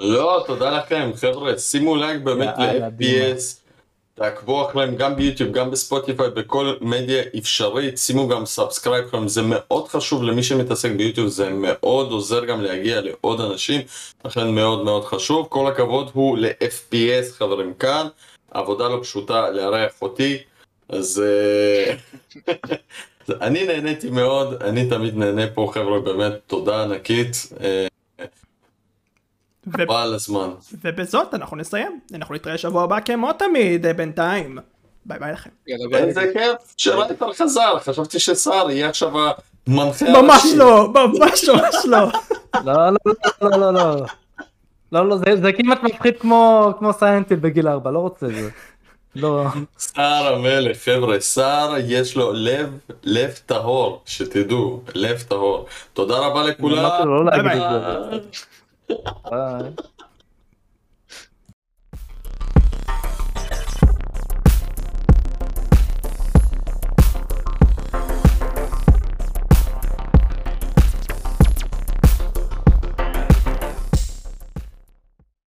לא, תודה לכם, חבר'ה, שימו לייק באמת ל-FPS. תעקבו אחריהם גם ביוטיוב, גם בספוטיפיי, בכל מדיה אפשרית, שימו גם subscribe זה מאוד חשוב למי שמתעסק ביוטיוב, זה מאוד עוזר גם להגיע לעוד אנשים, לכן מאוד מאוד חשוב. כל הכבוד הוא ל-FPS חברים כאן, עבודה לא פשוטה לארח אותי. אז אה, אני נהניתי מאוד, אני תמיד נהנה פה חבר'ה, באמת תודה ענקית. חבל על הזמן. ובזאת אנחנו נסיים, אנחנו נתראה שבוע הבא כמו תמיד, בינתיים. ביי ביי לכם. איזה כיף שרייטר חזר, חשבתי שסער יהיה עכשיו המנחה הראשי. ממש לא, ממש ממש לא. לא, לא, לא, לא, לא. לא, לא, זה כמעט מפחיד כמו סיינטיל בגיל 4, לא רוצה את זה. לא. סער המלך, חבר'ה, סער יש לו לב, לב טהור, שתדעו, לב טהור. תודה רבה לכולם. לא להגיד את זה. ביי.